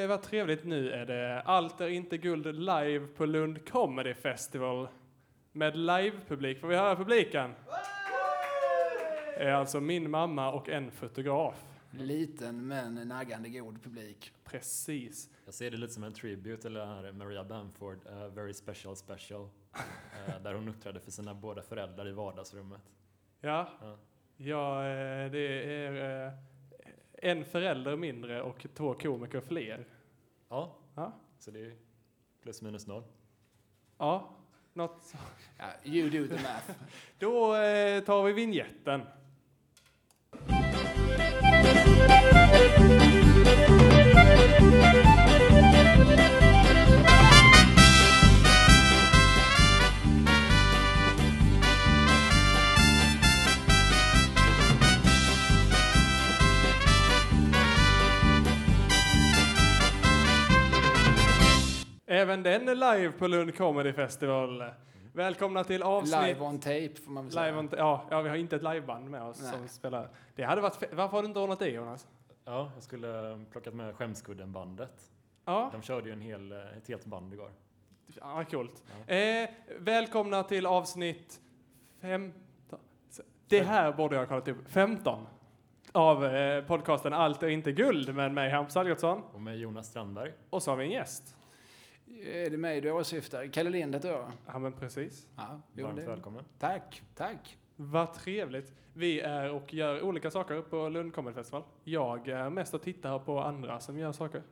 Det var trevligt. Nu är det Allt är inte guld live på Lund Comedy Festival. Med live-publik. Får vi höra publiken? Det är alltså min mamma och en fotograf. Liten men naggande god publik. Precis. Jag ser det lite som en tribute till den här Maria Bamford, uh, Very Special Special. Uh, där hon uppträdde för sina båda föräldrar i vardagsrummet. Ja, Ja. ja eh, det är en förälder mindre och två komiker fler. Ja, Ja, så det är plus minus noll. ja något så. Ja, you do the math. Då eh, tar vi vignetten. Även den är live på Lund Comedy Festival. Välkomna till avsnitt... Live on tape får man väl säga. Live on, ja, ja, vi har inte ett liveband med oss Nej. som spelar. Det hade varit Varför har du inte ordnat det Jonas? Ja, jag skulle eh, plockat med Skämskudden-bandet. Ja, De körde ju en hel, eh, ett helt band igår. ja coolt. Ja. Eh, välkomna till avsnitt 15. Det här borde jag ha kollat upp. 15 av eh, podcasten Allt är inte guld med mig Hampus Algotsson. Och med Jonas Strandberg. Och så har vi en gäst. Är det mig du åsyftar? Kalle Lind heter jag. Ja men precis. Ja, jo, Varmt det- välkommen. Tack, tack. Vad trevligt. Vi är och gör olika saker på Lund Comedy Festival. Jag är mest och tittar på andra som gör saker.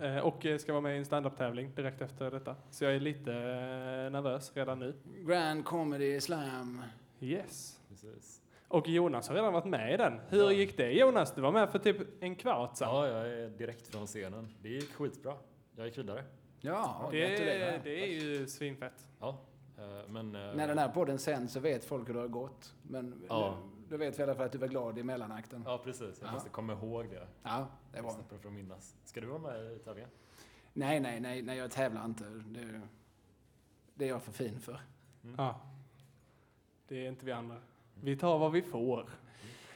Eh, och ska vara med i en standup-tävling direkt efter detta. Så jag är lite eh, nervös redan nu. Grand Comedy Slam. Yes. Precis. Och Jonas har redan varit med i den. Hur Ja. gick det Jonas? Du var med för typ en kvart sedan. Ja, jag är direkt från scenen. Det gick skitbra. Jag gick vidare. Ja, det, gratulerar. det är ju svinfett. Ja, eh, men... eh, När den här podden sänds så vet folk hur det har gått. Men Ja. då vet vi i alla fall att du var glad i mellanakten. Ja, precis. Jag Ja. måste komma ihåg det. Ja, det var Snabbt för att minnas. Ska du vara med i tävlingen? Nej, nej, nej, nej, jag tävlar inte. Det, det är jag för fin för. Ja. Det är inte vi andra. Vi tar vad vi får.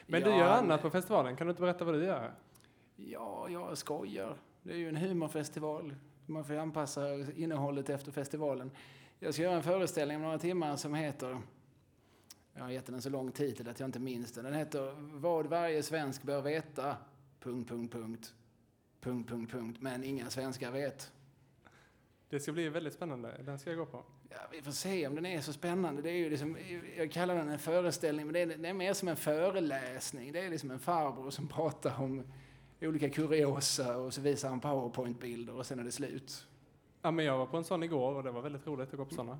Men Ja, du gör annat på festivalen. Kan du inte berätta vad du gör? Ja, jag skojar. Det är ju en humorfestival. Man får anpassa innehållet efter festivalen. Jag ska göra en föreställning om några timmar som heter... Jag har gett den en så lång titel att jag inte minns den. Den heter Vad varje svensk bör veta... Punkt, punkt, punkt. Punkt, punkt, punkt. Men inga svenskar vet. Det ska bli väldigt spännande. Den ska jag gå på. Ja, vi får se om den är så spännande. Det är ju liksom, jag kallar den en föreställning, men det är, det är mer som en föreläsning. Det är liksom en farbror som pratar om olika kuriosa och så visar han powerpoint-bilder och sen är det slut. Ja, men jag var på en sån igår och det var väldigt roligt att gå på såna.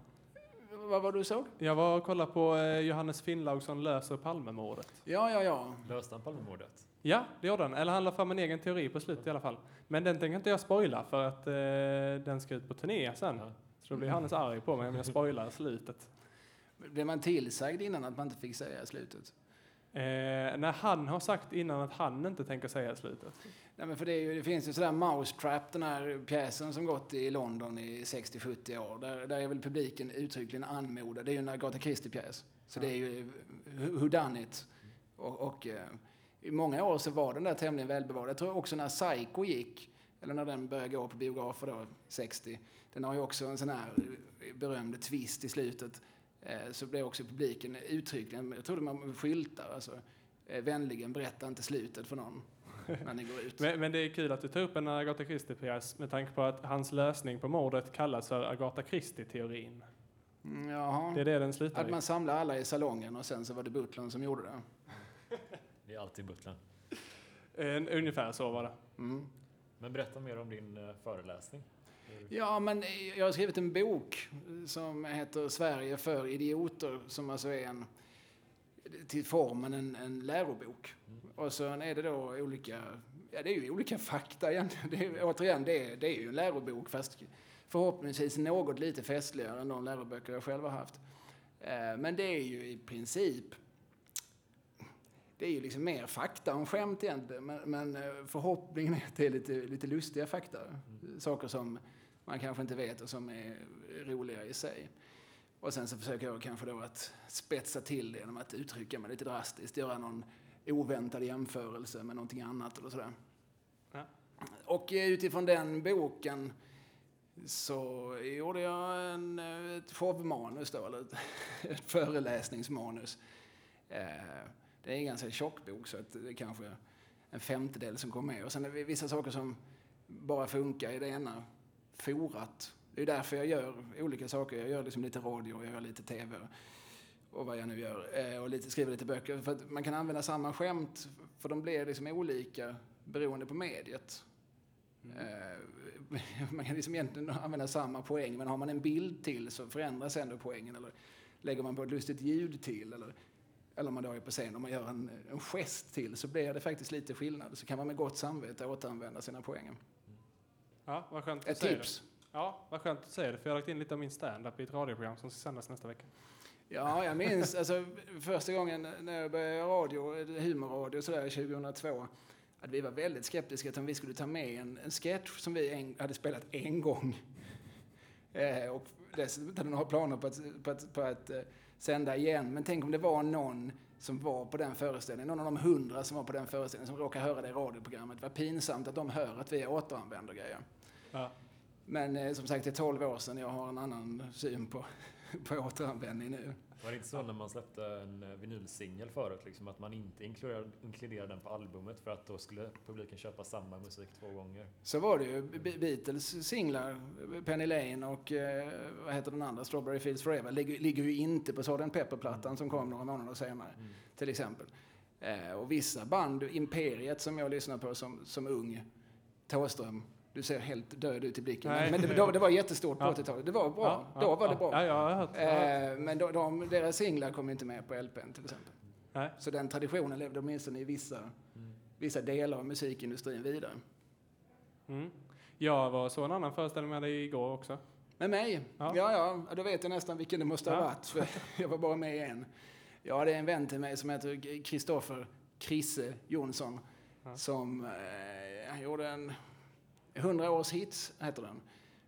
Vad var du såg? Jag var och kollade på eh, Johannes Finnlaugsson löser Palmemordet. Ja, ja, ja. Löste han Palmemordet? Ja, det gjorde han. Eller han la fram en egen teori på slutet i alla fall. Men den tänker inte jag spoila för att eh, den ska ut på turné sen. Ja. Så då blir Hannes arg på mig om jag spoilar slutet. Blev man tillsagd innan att man inte fick säga slutet? Eh, när han har sagt innan att han inte tänker säga slutet. Nej, men för det, är ju, det finns ju sådär Mousetrap, den här pjäsen som gått i London i 60-70 år. Där, där är väl publiken uttryckligen anmodad. Det är ju en Agatha Christie-pjäs. Så det är ju who done it. Och, och eh, i många år så var den där tämligen välbevarad. Jag tror också när Psycho gick, eller när den började gå på biografer då, 60, den har ju också en sån här berömd twist i slutet. Eh, så blev också publiken uttryckligen, jag trodde man skyltar, alltså, eh, vänligen berätta inte slutet för någon när ni går ut. Men, men det är kul att du tar upp en Agatha Christie-pjäs med tanke på att hans lösning på mordet kallas för Agatha Christie-teorin. Mm, Jaha. Det är det den slutar Att i. man samlar alla i salongen och sen så var det butlern som gjorde det. Det är alltid butlern. Eh, ungefär så var det. Mm. Men berätta mer om din föreläsning. Ja, men jag har skrivit en bok som heter Sverige för idioter, som alltså är en, till formen en, en lärobok. Och så är det då olika, ja det är ju olika fakta egentligen. Det är, återigen, det är, det är ju en lärobok fast förhoppningsvis något lite festligare än de läroböcker jag själv har haft. Eh, Men det är ju i princip det är ju liksom mer fakta än skämt egentligen, men, men eh, förhoppningen är att det är lite, lite lustiga fakta. Saker som man kanske inte vet och som är roliga i sig. Och sen så försöker jag kanske då att spetsa till det genom att uttrycka mig lite drastiskt, göra någon oväntad jämförelse med någonting annat eller sådär. Ja. Och eh, utifrån den boken så gjorde jag en, eh, ett showmanus då, eller ett, ett föreläsningsmanus. Eh, det är en ganska tjock bok så att det är kanske en femtedel som kom med. Och sen är det vissa saker som bara funkar i det ena forat. Det är därför jag gör olika saker. Jag gör liksom lite radio, jag gör lite TV och vad jag nu gör. Eh, och lite, skriver lite böcker. För att man kan använda samma skämt, för de blir liksom olika beroende på mediet. Mm. Man kan liksom egentligen använda samma poäng, men har man en bild till så förändras ändå poängen. Eller lägger man på ett lustigt ljud till, eller, eller om man då är på scen och man gör en, en gest till, så blir det faktiskt lite skillnad. Så kan man med gott samvete återanvända sina poäng. Ja, vad skönt Ett tips. Det. Ja, vad skönt att säga det, för jag har lagt in lite av min stand-up i ett radioprogram som ska sändas nästa vecka. Ja, jag minns alltså, första gången när jag började radio, humorradio sådär 2002, att vi var väldigt skeptiska till om vi skulle ta med en, en sketch som vi en, hade spelat en gång. Eh, och dessutom hade några planer på att, på att, på att uh, sända igen. Men tänk om det var någon som var på den föreställningen, någon av de hundra som var på den föreställningen som råkade höra det i radioprogrammet. Vad pinsamt att de hör att vi återanvänder grejer. Ja. Men eh, som sagt, det är 12 år sedan. Jag har en annan syn på, på återanvändning nu. Var det inte så när man släppte en eh, vinylsingel förut, liksom, att man inte inkluderade, inkluderade den på albumet för att då skulle publiken köpa samma musik två gånger? Så var det ju. Beatles singlar, Penny Lane och eh, vad heter den andra, Strawberry Fields Forever, ligger, ligger ju inte på Sgt. Pepper-plattan mm. som kom några månader senare, mm. till exempel. Eh, och vissa band, Imperiet som jag lyssnade på som, som ung, Thåström, du ser helt död ut i blicken. Nej. Men det, det var jättestort på ja. 80-talet. Det var bra. Ja, då var det bra. Ja. Eh, men de, de, deras singlar kom inte med på LPn till exempel. Nej. Så den traditionen levde åtminstone i vissa, mm. vissa delar av musikindustrin vidare. Mm. Jag var så en annan föreställning med dig igår också. Med mig? Ja. ja, ja. Då vet jag nästan vilken det måste ha varit. För jag var bara med i en. Ja, det är en vän till mig som heter Kristoffer Krisse Jonsson. Som eh, han gjorde en 100 års hits heter den.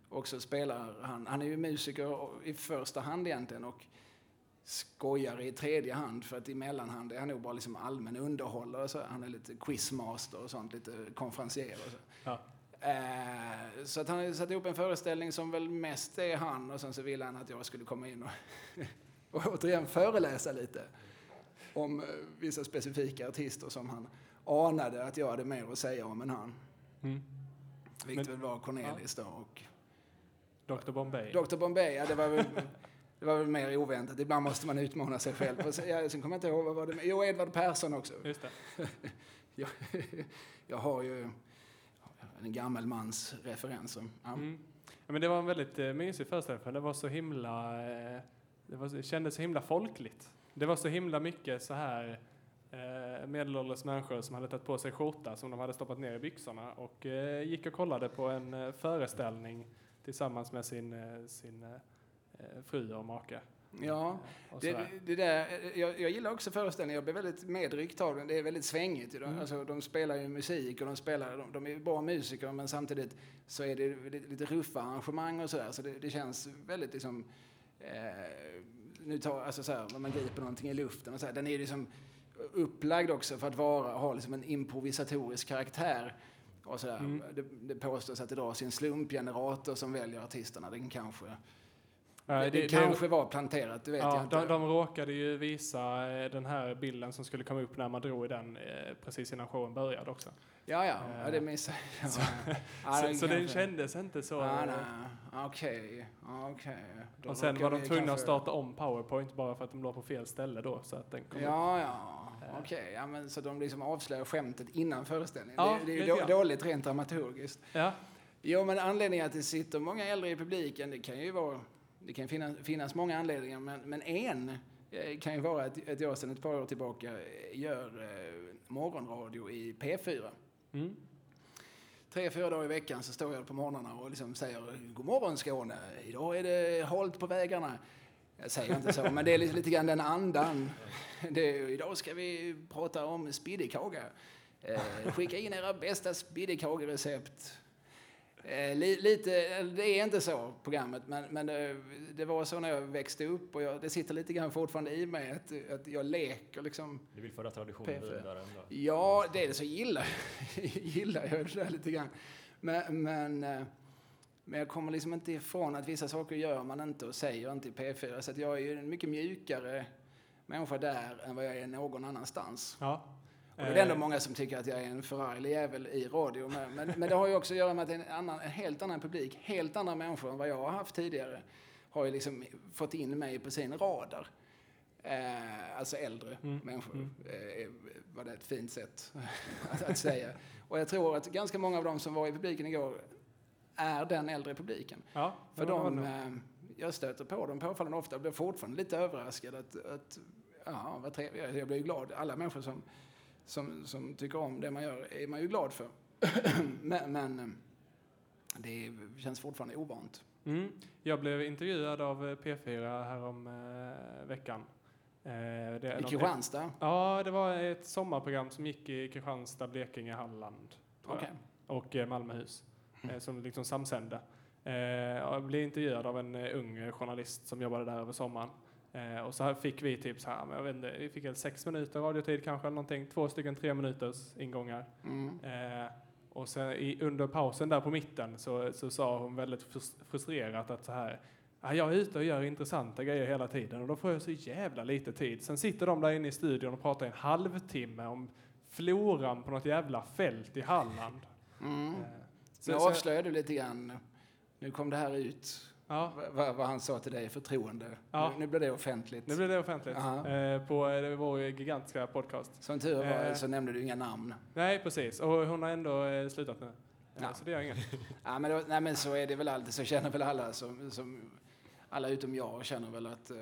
Och så spelar han, han är ju musiker i första hand egentligen och skojar i tredje hand för att i mellanhand är han nog bara liksom allmän underhållare. Så han är lite quizmaster och sånt, lite konferencier och så. Ja. Eh, så att han har satt ihop en föreställning som väl mest är han och sen så ville han att jag skulle komma in och, och återigen föreläsa lite om eh, vissa specifika artister som han anade att jag hade mer att säga om än han. Mm. Vilket väl var Cornelis då och... Dr Bombay. Dr Bombay, ja det var väl... Det var väl mer oväntat. Ibland måste man utmana sig själv. Och sen, ja, sen kommer jag inte ihåg, vad var det Jo, Edvard Persson också. Just det. jag, jag har ju en gammal mans referenser. Ja. Mm. Ja, men det var en väldigt eh, mysig föreställning för det var så himla... Eh, det, var, det kändes så himla folkligt. Det var så himla mycket så här eh, medelålders människor som hade tagit på sig skjorta som de hade stoppat ner i byxorna och eh, gick och kollade på en eh, föreställning tillsammans med sin, eh, sin eh, eh, fru och make. Ja, det, det, där, jag, jag, gillar också föreställningen. Jag blir väldigt medryckt av den. Det är väldigt svängigt. Mm. Alltså, de spelar ju musik och de, spelar, de, de är bra musiker men samtidigt så är det lite, lite ruffa arrangemang och sådär. Så det, det, känns väldigt liksom... Eh, nu tar, alltså så här, när man griper någonting i luften och så här, den är liksom upplagd också för att vara, ha liksom en improvisatorisk karaktär. Och sådär. Mm. Det, det påstås att det dras en slumpgenerator som väljer artisterna. Den kanske... Det, det, det, kanske var planterat, det vet ja, jag inte. De, de råkade ju visa eh, den här bilden som skulle komma upp när man drog i den eh, precis innan showen började också. Ja, ja, ja det missade jag. Så, så, så den kändes inte så... Okej, okej. Och sen var de tvungna att starta om Powerpoint bara för att de låg på fel ställe då. Så att den kom ja, ja. Okej, okay, ja, men så de liksom avslöjar skämtet innan föreställningen. Ja, det, det är ju dåligt rent dramaturgiskt. Ja. Jo, men anledningen att det sitter många äldre i publiken, det kan ju vara, det kan finnas, finnas många anledningar, men, men en eh, kan ju vara att, att jag sedan ett par år tillbaka gör eh, morgonradio i P4. Mm. Tre, fyra dagar i veckan så står jag på morgnarna och liksom säger God morgon Skåne, idag är det halt på vägarna. Jag säger inte så, men det är lite, lite grann den andan. Det, idag ska vi prata om spiddekaga. Eh, skicka in era bästa spiddekagerecept. Eh, li, lite, det är inte så programmet, men, men det, det var så när jag växte upp och jag, det sitter lite grann fortfarande i mig att, att jag leker liksom. Du vill föra traditionen P4. vidare ändå? Ja, det är det så gillar, gillar jag det där lite grann. Men, men, eh, men jag kommer liksom inte ifrån att vissa saker gör man inte och säger inte i P4. Så att jag är ju en mycket mjukare människa där än vad jag är någon annanstans. Ja. Och det är ändå Eh, många som tycker att jag är en förarglig jävel i radio. Men, men, det har ju också att göra med att en, annan, en helt annan publik, helt andra människor än vad jag har haft tidigare, har ju liksom fått in mig på sin radar. Eh, alltså äldre Mm, människor, mm. eh, var det ett fint sätt att, att säga. Och jag tror att ganska många av dem som var i publiken igår är den äldre publiken. Ja, För de, eh, jag stöter på dem påfallande ofta och blir fortfarande lite överraskad att, att ja, vad trevligt. Jag blir ju glad. Alla människor som, som, som tycker om det man gör är man ju glad för. men, men eh, det känns fortfarande ovant. Mm. Jag blev intervjuad av eh, P4 härom eh, veckan. Eh, det I Kristianstad? Ja, det var ett sommarprogram som gick i Kristianstad, Blekinge, Halland jag. och eh, Malmöhus eh, som liksom samsände. Eh, jag blev intervjuad av en ung journalist som jobbade där över sommaren. Eh, och så fick vi typ så här, jag vet inte, vi fick väl sex minuter radiotid kanske, någonting, två stycken tre minuters ingångar. Mm. Eh, och sen i, under pausen där på mitten så, så sa hon väldigt frus- frustrerat att så här, "Ja, jag är ute och gör intressanta grejer hela tiden och då får jag så jävla lite tid. Sen sitter de där inne i studion och pratar en halvtimme om floran på något jävla fält i Halland. Mm. Eh, Så, nu avslöjar du lite grann. Nu kom det här ut, ja, vad, vad, han sa till dig i förtroende. Ja. Nu, nu blir det offentligt. nu blir det offentligt eh, på eh, vår gigantiska podcast. Som tur var Eh. så nämnde du inga namn. Nej, precis. Och hon har ändå eh, slutat nu. Ja. Ja. Så det gör inget. Ja, men, då, nej, men så är det väl alltid. Så känner väl alla, som, som, alla utom jag känner väl att eh,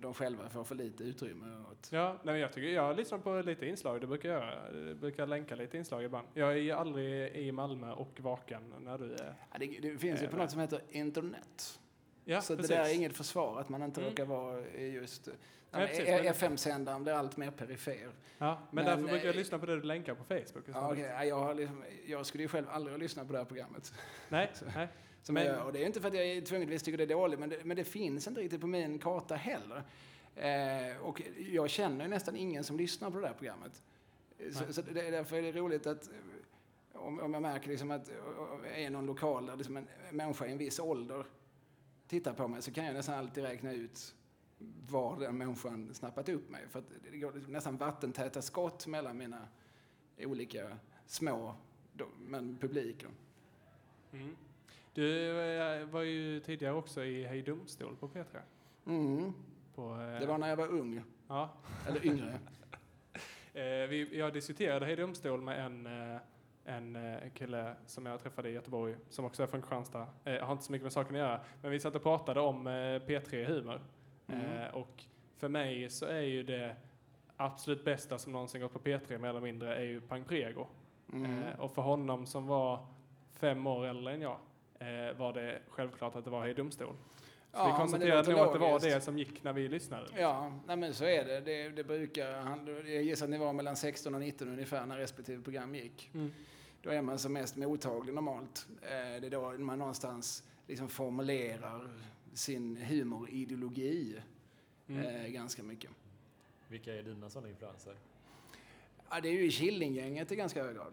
de själva får för lite utrymme. Åt. Ja, nej, jag, tycker, jag lyssnar på lite inslag, det brukar jag göra. Jag brukar länka lite inslag ibland. Jag är ju aldrig i Malmö och vaken när du är... Ja, det, det finns ju på något som heter internet. Ja, så precis. det där är inget försvar att man inte Mm. råkar vara just... Ja, men- FM-sändaren blir allt mer perifer. Ja, men, Men, därför brukar jag eh, lyssna på det du länkar på Facebook. Ja. Ja, jag, liksom, jag skulle ju själv aldrig ha lyssnat på det här programmet. Nej, nej. Som Men- jag gör. Och det är inte för att jag tvungetvis tycker det är dåligt, men det, men det finns inte riktigt på min karta heller. Eh, och jag känner ju nästan ingen som lyssnar på det där programmet. Så, Nej. så det, är därför är det roligt att eh, om, om jag märker liksom att eh, är någon lokal där liksom en människa i en viss ålder tittar på mig så kan jag nästan alltid räkna ut var den människan snappat upp mig. För det går liksom nästan vattentäta skott mellan mina olika små men publiker. Mm. Du eh, var ju tidigare också i Hej Domstol på P3. Mm. På, eh, Det var när jag var ung, ja. eller yngre. Eh, vi, jag diskuterade Hej Domstol med en, eh, en eh, kille som jag träffade i Göteborg, som också är från Kristianstad. Eh, har inte så mycket med saken att göra, men vi satt och pratade om eh, P3 Humor. Mm. Och för mig så är ju det absolut bästa som någonsin gått på P3 mer eller mindre är ju Pang Prego. Mm. Och för honom som var fem år äldre än jag eh, var det självklart att det var Hej Domstol. Så Ja, vi men det konstaterade nog att det var det som gick när vi lyssnade. Ja, nej men så är det. Det, det brukar, han, jag gissar att ni var mellan 16 och 19 ungefär när respektive program gick. Mm. Då är man som mest mottaglig normalt. Eh, det är då man någonstans liksom formulerar sin humorideologi Mm. eh, ganska mycket. Vilka är dina sådana influenser? Ja, det är ju i Killinggänget i ganska hög grad.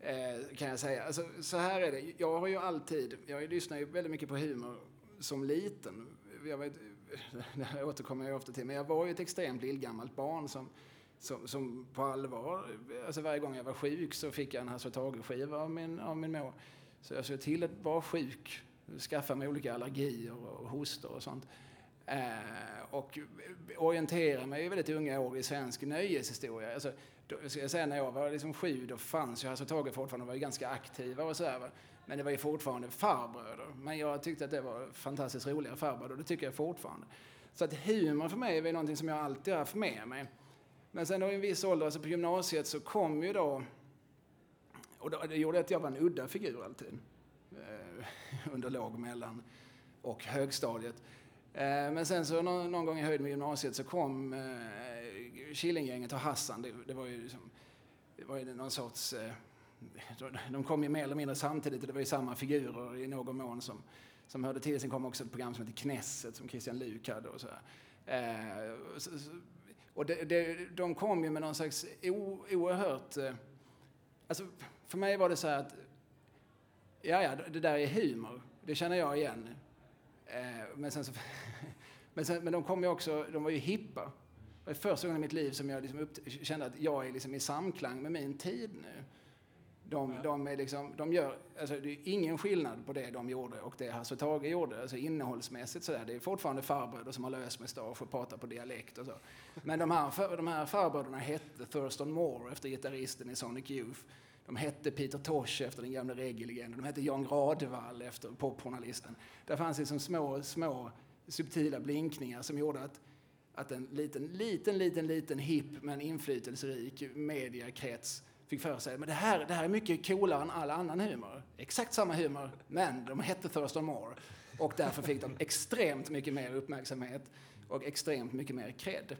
Eh, kan jag säga. Alltså, så här är det. Jag har ju alltid, jag lyssnar ju väldigt mycket på humor som liten. Jag vet, det här återkommer jag ofta till, men jag var ju ett extremt lillgammalt barn som, som, som på allvar, alltså varje gång jag var sjuk så fick jag en Hasse Tage-skiva av min, av min mor. Så jag såg till att vara sjuk, skaffa mig olika allergier och hostor och sånt. Eh, och orientera mig i väldigt unga år i svensk nöjeshistoria. Alltså, då, ska jag säga, när jag var liksom sju, då fanns ju Hasse och Tage fortfarande, de var ju ganska aktiva och sådär. va. Men det var ju fortfarande farbröder. Men jag tyckte att det var fantastiskt roliga farbröder, och det tycker jag fortfarande. Så att humor för mig är väl någonting som jag alltid har haft med mig. Men sen då i en viss ålder, alltså på gymnasiet, så kom ju då... Och då, det gjorde att jag var en udda figur alltid. Eh, under låg, mellan och högstadiet. Eh, men sen så någon, någon gång i höjd med gymnasiet så kom eh, Killinggänget och Hassan. Det, det var ju liksom, det var ju någon sorts... Eh, de kom ju mer eller mindre samtidigt och det var ju samma figurer i någon mån som, som hörde till. Sen kom också ett program som hette Knesset som Christian Luuk hade och så. här. Eh, och det, det, de kom ju med någon slags o, oerhört... Eh, alltså, för mig var det så här att, ja, ja, det där är humor. Det känner jag igen. Men, sen så, men, sen, men de kom ju också, de var ju hippa. Det var första gången i mitt liv som jag liksom kände att jag är liksom i samklang med min tid nu. De, ja. de, är liksom, de gör, alltså det är ingen skillnad på det de gjorde och det Hasse Tage gjorde, alltså innehållsmässigt sådär. Det är fortfarande farbröder som har lös mustasch och pratar på dialekt och så. Men de här, de här farbröderna hette Thurston Moore efter gitarristen i Sonic Youth. De hette Peter Tosh efter den gamla reggae-legenden. De hette Jan Gradvall efter popjournalisten. Där fanns liksom små, små subtila blinkningar som gjorde att, att en liten, liten, liten, liten hipp men inflytelserik mediakrets fick för sig men det här, det här är mycket coolare än all annan humor. Exakt samma humor, men de hette Thurston Moore. Och därför fick de extremt mycket mer uppmärksamhet och extremt mycket mer cred.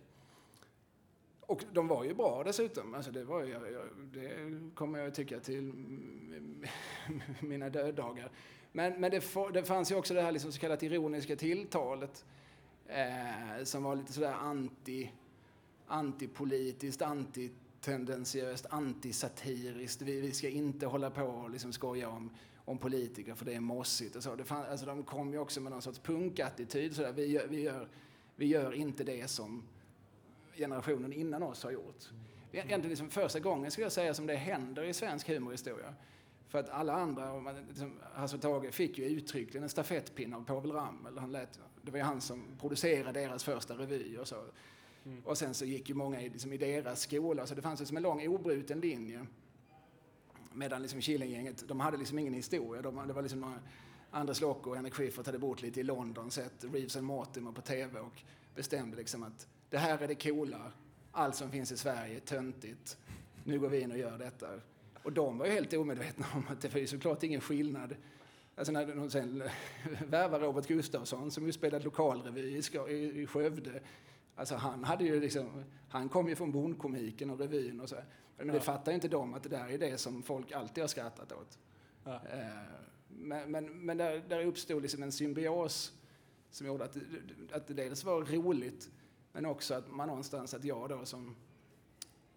Och de var ju bra dessutom. Alltså det, var ju, det kommer jag tycka till mina döddagar. Men, men det, det fanns ju också det här liksom så kallat ironiska tilltalet eh, som var lite sådär anti, antipolitiskt, antitendensiöst, antisatiriskt. Vi, vi ska inte hålla på och liksom skoja om, om politiker för det är mossigt och så. Det fann, alltså de kom ju också med någon sorts punkattityd. Sådär. Vi, gör, vi, gör, vi gör inte det som generationen innan oss har gjort. Det är egentligen liksom första gången skulle jag säga som det händer i svensk humorhistoria. För att alla andra, liksom, Hasse Tage fick ju uttryckligen en stafettpinne av Povel Ramel. Han lät, det var ju han som producerade deras första revy och så. Mm. Och sen så gick ju många i, liksom, i deras skola, så det fanns liksom en lång obruten linje. Medan liksom Killinggänget, de hade liksom ingen historia. De, det var liksom några, Anders Locke och Henrik Schyffert hade bott lite i London, sett Reeves and Mortimer på TV och bestämde liksom att det här är det coola, allt som finns i Sverige är töntigt, nu går vi in och gör detta. Och de var ju helt omedvetna om att det var ju såklart ingen skillnad. Alltså när de sen värvade Robert Gustafsson som ju spelade lokalrevy i Skövde Alltså han hade ju liksom, han kom ju från bondkomiken och revyn och så. Men ja. det fattar ju inte de att det där är det som folk alltid har skrattat åt. Ja. Eh, men, men, men där, där uppstod liksom en symbios som gjorde att, att det dels var roligt men också att man någonstans, att jag då som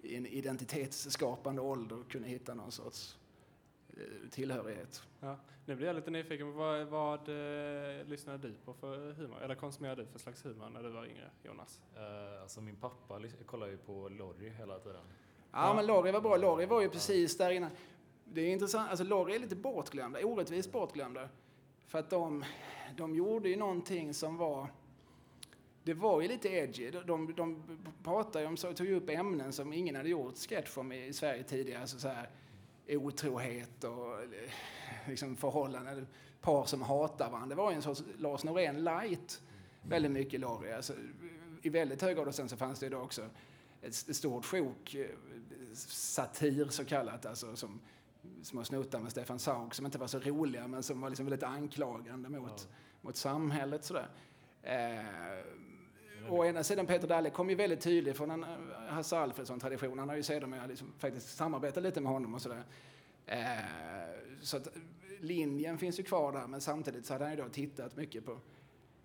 i en identitetsskapande ålder kunde hitta någon sorts Eh, tillhörighet. Ja. Nu blir jag lite nyfiken. Vad, vad eh, lyssnade du på för humor? Eller konsumerade du för slags humor när du var yngre, Jonas? Uh, alltså min pappa kollade ju på Lorry hela tiden. Ja, ja. men Lorry var bra. Lorry var ju precis där innan. Det är intressant. Alltså Lorry är lite bortglömda, orättvist bortglömda. För att de, de gjorde ju någonting som var det var ju lite edgy. De, de, de pratade om, så, tog upp ämnen som ingen hade gjort sketch om i Sverige tidigare. Alltså så här, otrohet och liksom förhållanden, par som hatar varandra. Det var ju en sorts Lars Norén light, väldigt mycket Lorry. Alltså, I väldigt hög grad och sen så fanns det då också ett stort sjok, eh, satir så kallat, alltså som små snuttar med Stefan Sauk som inte var så roliga men som var liksom väldigt anklagande mot, ja. mot samhället. Sådär. Eh, Å ena sidan Peter Dalle kom ju väldigt tydligt från en eh, Hasse Alfredson-tradition. Han har ju sedermera liksom faktiskt samarbetat lite med honom och sådär. Eh, så att linjen finns ju kvar där, men samtidigt så hade han ju då tittat mycket på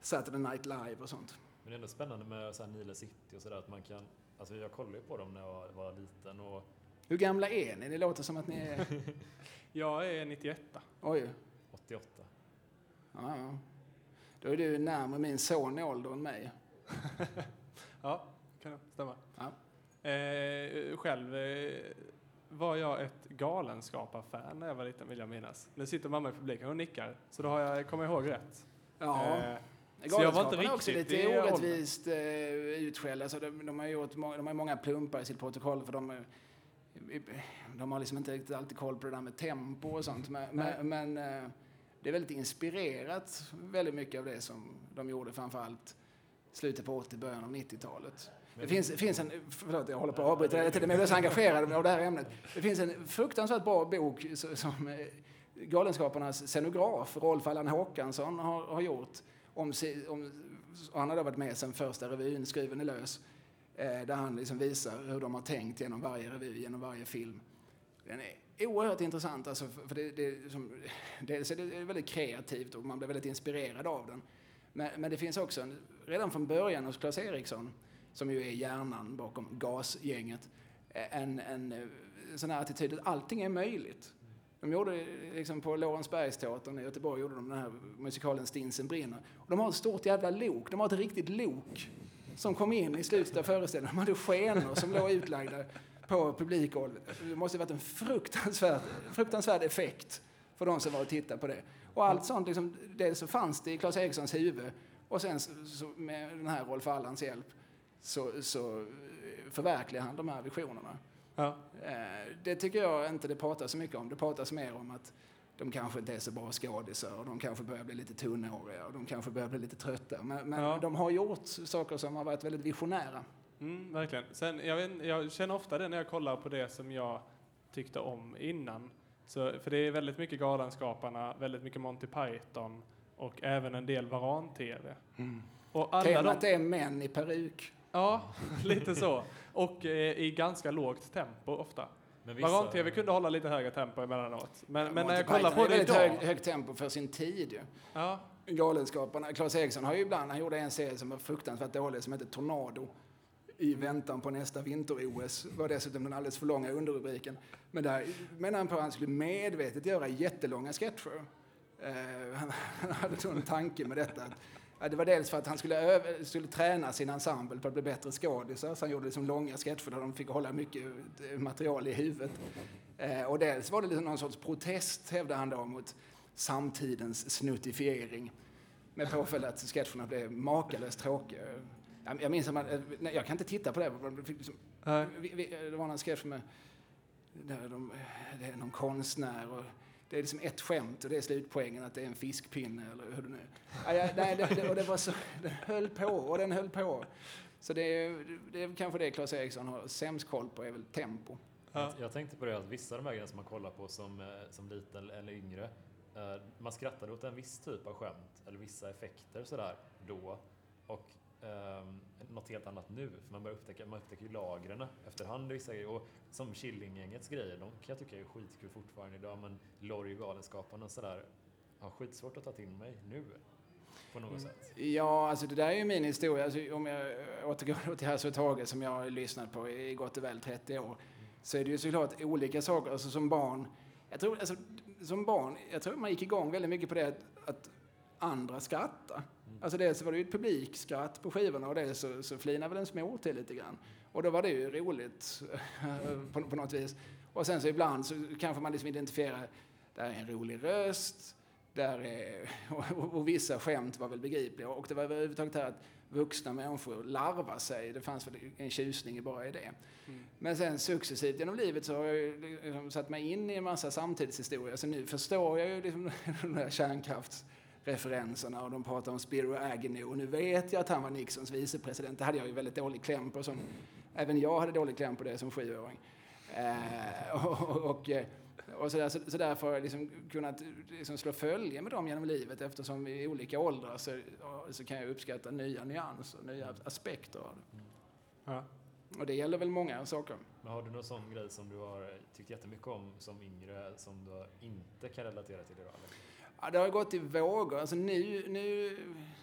Saturday Night Live och sånt. Men det är ändå spännande med så här Nile City och sådär att man kan, alltså jag kollade ju på dem när jag var liten och... Hur gamla är ni? Det låter som att ni är... jag är 91. Oj. 88. Ja, ja. Då är du närmare min son i ålder än mig. ja, kan stämma. Ja. Eh, själv eh, var jag ett Galenskapar-fan när jag var liten, vill jag minnas. Nu sitter mamma i publiken och nickar, så då har jag, jag ihåg rätt. Ja. Eh, så jag var inte riktigt också lite orättvist eh, utskälld. Alltså de, de, har gjort, de har många plumpar i sitt protokoll för de, de har liksom inte riktigt alltid koll på det där med tempo och sånt. Men, men, men eh, det är väldigt inspirerat väldigt mycket av det som de gjorde framförallt slutet på 80 början av 90-talet. Det finns, finns en, förlåt jag håller på att avbryta hela tiden, men jag är så engagerad av det här ämnet. Det finns en fruktansvärt bra bok som eh, Galenskaparnas scenograf Rolf Allan Håkansson har, har gjort. Om, om, han har varit med sedan första revyn, Skruven är lös, eh, där han liksom visar hur de har tänkt genom varje revy, genom varje film. Den är oerhört intressant, alltså, för det, det, som, dels är det väldigt kreativt och man blir väldigt inspirerad av den. Men, men det finns också, en, redan från början hos Claes Eriksson, som ju är hjärnan bakom gasgänget, en, en, eh, sån här attityd att allting är möjligt. De gjorde liksom på Lorensbergsteatern i Göteborg gjorde de den här musikalen Stinsen brinner. Och de har ett stort jävla lok. De har ett riktigt lok som kom in i slutet av föreställningen. De hade skenor som låg utlagda på publikgolvet. Det måste ha varit en fruktansvärd, fruktansvärd effekt för de som var och tittade på det. Och allt sånt, liksom, dels så fanns det i Claes Erikssons huvud och sen så, med den här Rolf Allans hjälp så, så förverkligar han de här visionerna. Ja. Eh, det tycker jag inte det pratas så mycket om. Det pratas mer om att de kanske inte är så bra skådisar och de kanske börjar bli lite tunnhåriga och de kanske börjar bli lite trötta. Men, men Ja. de har gjort saker som har varit väldigt visionära. Mm, verkligen. Sen, jag, jag känner ofta det när jag kollar på det som jag tyckte om innan. Så, för det är väldigt mycket Galenskaparna, väldigt mycket Monty Python och även en del Varan-TV. Och alla de, Temat är män i peruk. Ja, lite så. Och eh, i ganska lågt tempo ofta. Men vissa- Varan-TV kunde hålla lite högre tempo emellanåt. Men, men Monty när jag kollar på är det väldigt idag... hög, högt tempo för sin tid ju. Ja, Galenskaparna. Claes Eriksson har ju ibland, han gjorde en serie som var fruktansvärt dålig som hette Tornado i väntan på nästa vinter-OS. var dessutom den alldeles för långa underrubriken. Men där menar han på att han skulle medvetet göra jättelånga sketcher. Uh, han, han hade en tanke med detta. Ja, det var dels för att han skulle, öva, skulle träna sin ensemble på att bli bättre skådisar, så han gjorde liksom långa sketcher där de fick hålla mycket eh, material i huvudet. Eh, och dels var det liksom någon sorts protest, hävdade han då, mot samtidens snuttifiering. Med påföljd att sketcherna blev makalöst tråkiga. Jag, minns att man, eh, nej, jag kan inte titta på det. Fick liksom, vi, vi, det var någon sketch med där de, det är någon konstnär och det är liksom ett skämt och det är slutpoängen att det är en fiskpinne eller hur det nu är. Nej, det, det, och det var så, den höll på och den höll på. Så det är, det är kanske det Claes Eriksson har sämst koll på är väl tempo. Ja. Jag, tänkte på det att vissa av de här grejerna som man kollar på som, eh, som liten eller yngre, eh, man skrattade åt en viss typ av skämt eller vissa effekter sådär då. Och um, något helt annat nu, för man börjar upptäcka, man upptäcker ju lagren efterhand vissa grejer. Och som Killinggängets grejer, de kan jag tycka är skitkul fortfarande idag, men Lorry och Galenskaparna och sådär, har skitsvårt att ta till mig nu. På något sätt. Ja, alltså det där är ju min historia. Alltså, om jag återgår till Hasse och Tage som jag har lyssnat på i gott och väl 30 år. Så är det ju såklart olika saker. Alltså som barn, jag tror, alltså, som barn, jag tror man gick igång väldigt mycket på det att, att andra skrattar. Alltså dels var det ju ett publikskratt på skivorna och dels så, så flinade väl en små till lite grann. Och då var det ju roligt på, på något vis. Och sen så ibland så kanske man liksom identifierar, det här är en rolig röst, där är, och, och vissa skämt var väl begripliga. Och det var överhuvudtaget här att vuxna människor larvar sig. Det fanns väl en tjusning bara i det. Men sen successivt genom livet så har jag ju liksom satt mig in i en massa samtidshistoria. Så nu förstår jag ju liksom de där kärnkraftsreferenserna och de pratar om Spiro Agnew. Och nu vet jag att han var Nixons vicepresident. Det hade jag ju väldigt dålig kläm på. Som, även jag hade dålig kläm på det som sjuåring. Eh, och, och, och så, där, så, så därför har jag liksom kunnat liksom slå följe med dem genom livet eftersom i olika åldrar så, så kan jag uppskatta nya nyanser, nya aspekter av det. Ja. Och det gäller väl många saker. Men har du någon sån grej som du har tyckt jättemycket om som yngre som du inte kan relatera till idag? Eller? Ja, det har gått i vågor. Alltså nu, nu,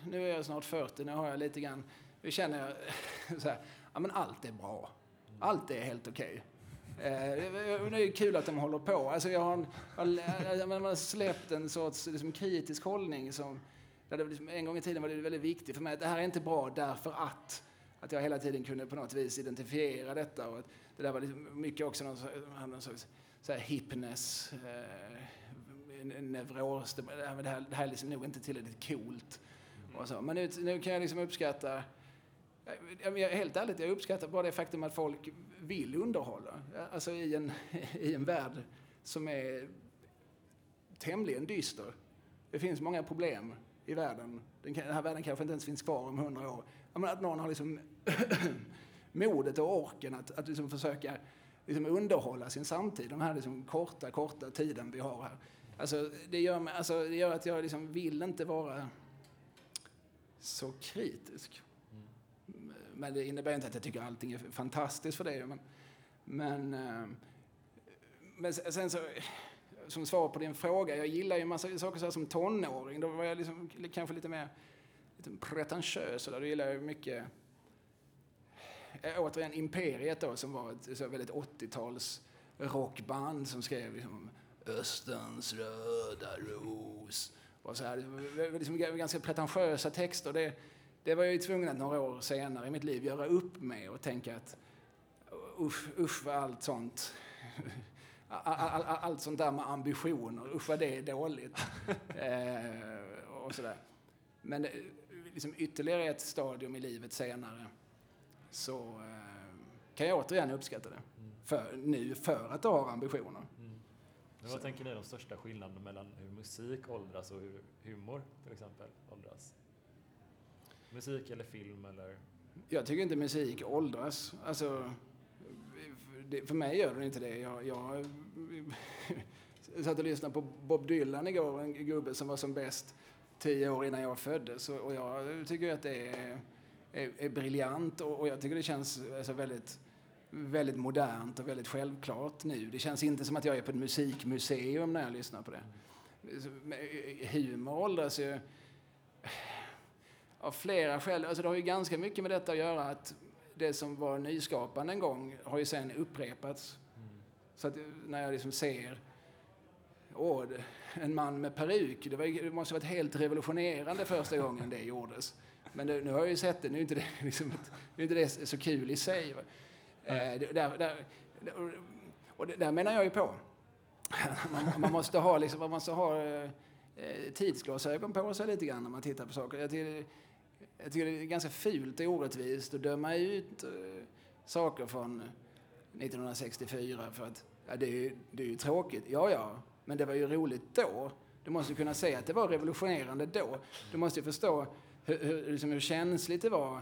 nu är jag snart 40, nu har jag lite grann, nu känner jag så här, ja men allt är bra. Allt är helt okej. Eh, det är kul att de håller på. Alltså jag har, man har släppt en sorts liksom, kritisk hållning som, där det liksom, en gång i tiden var det väldigt viktigt för mig att det här är inte bra därför att att jag hela tiden kunde på något vis identifiera detta. Och att det där var liksom mycket också någon, sorts- någon sorts så här hipness, eh, neuros. Det, det här, det här, är liksom nog inte tillräckligt coolt. Och så. Men nu, nu kan jag liksom uppskatta jag, jag, helt ärligt, jag uppskattar bara det faktum att folk vill underhålla. Alltså i en, i en värld som är tämligen dyster. Det finns många problem i världen. Den, den här världen kanske inte ens finns kvar om hundra år. Menar att någon har liksom modet och orken att, att liksom försöka liksom underhålla sin samtid. Den här liksom korta, korta tiden vi har här. Alltså, det, gör mig, alltså, det gör att jag liksom vill inte vara så kritisk. Men det innebär inte att jag tycker allting är fantastiskt för det. Men, men, eh, men sen så, som svar på din fråga, jag gillar ju en massa saker så som tonåring. Då var jag liksom, kanske lite mer lite pretentiös. Då gillade jag mycket, eh, återigen Imperiet då, som var ett så väldigt 80-tals rockband som skrev liksom, Östens röda ros. Och så här, det var liksom ganska pretentiösa texter. Det, det var jag ju tvungen att några år senare i mitt liv göra upp med och tänka att usch, usch vad allt sånt allt sånt där med ambitioner, usch vad det är dåligt. eh, och sådär. Men eh, liksom ytterligare ett stadium i livet senare så eh, kan jag återigen uppskatta det. Mm. För, nu för att du har ambitioner. Men vad tänker ni är de största skillnaderna mellan hur musik åldras och hur humor till exempel åldras? Musik eller film eller? Jag tycker inte musik åldras. Alltså, för mig gör den inte det. Jag, jag, jag satt och lyssnade på Bob Dylan igår, en gubbe som var som bäst tio år innan jag föddes. Och jag tycker att det är, är, är briljant och, och, jag tycker det känns alltså väldigt, väldigt modernt och väldigt självklart nu. Det känns inte som att jag är på ett musikmuseum när jag lyssnar på det. Humor åldras ju av flera skäl. Alltså det har ju ganska mycket med detta att göra att det som var nyskapande en gång har ju sen upprepats. Mm. Så att när jag liksom ser åh, en man med peruk, det, var, det måste ha varit helt revolutionerande första gången det gjordes. Men det, nu har jag ju sett det, nu är inte det, liksom, nu är inte det så kul i sig. Eh, där, där, och där menar jag ju på. Man, man måste ha, liksom, man måste ha eh, tidsglasögon på sig lite grann när man tittar på saker. Jag tycker, jag tycker det är ganska fult och orättvist att döma ut eh, saker från 1964 för att ja, det, är, det är ju tråkigt. Ja, ja, men det var ju roligt då. Du måste kunna säga att det var revolutionerande då. Du måste ju förstå hur, hur, liksom hur känsligt det var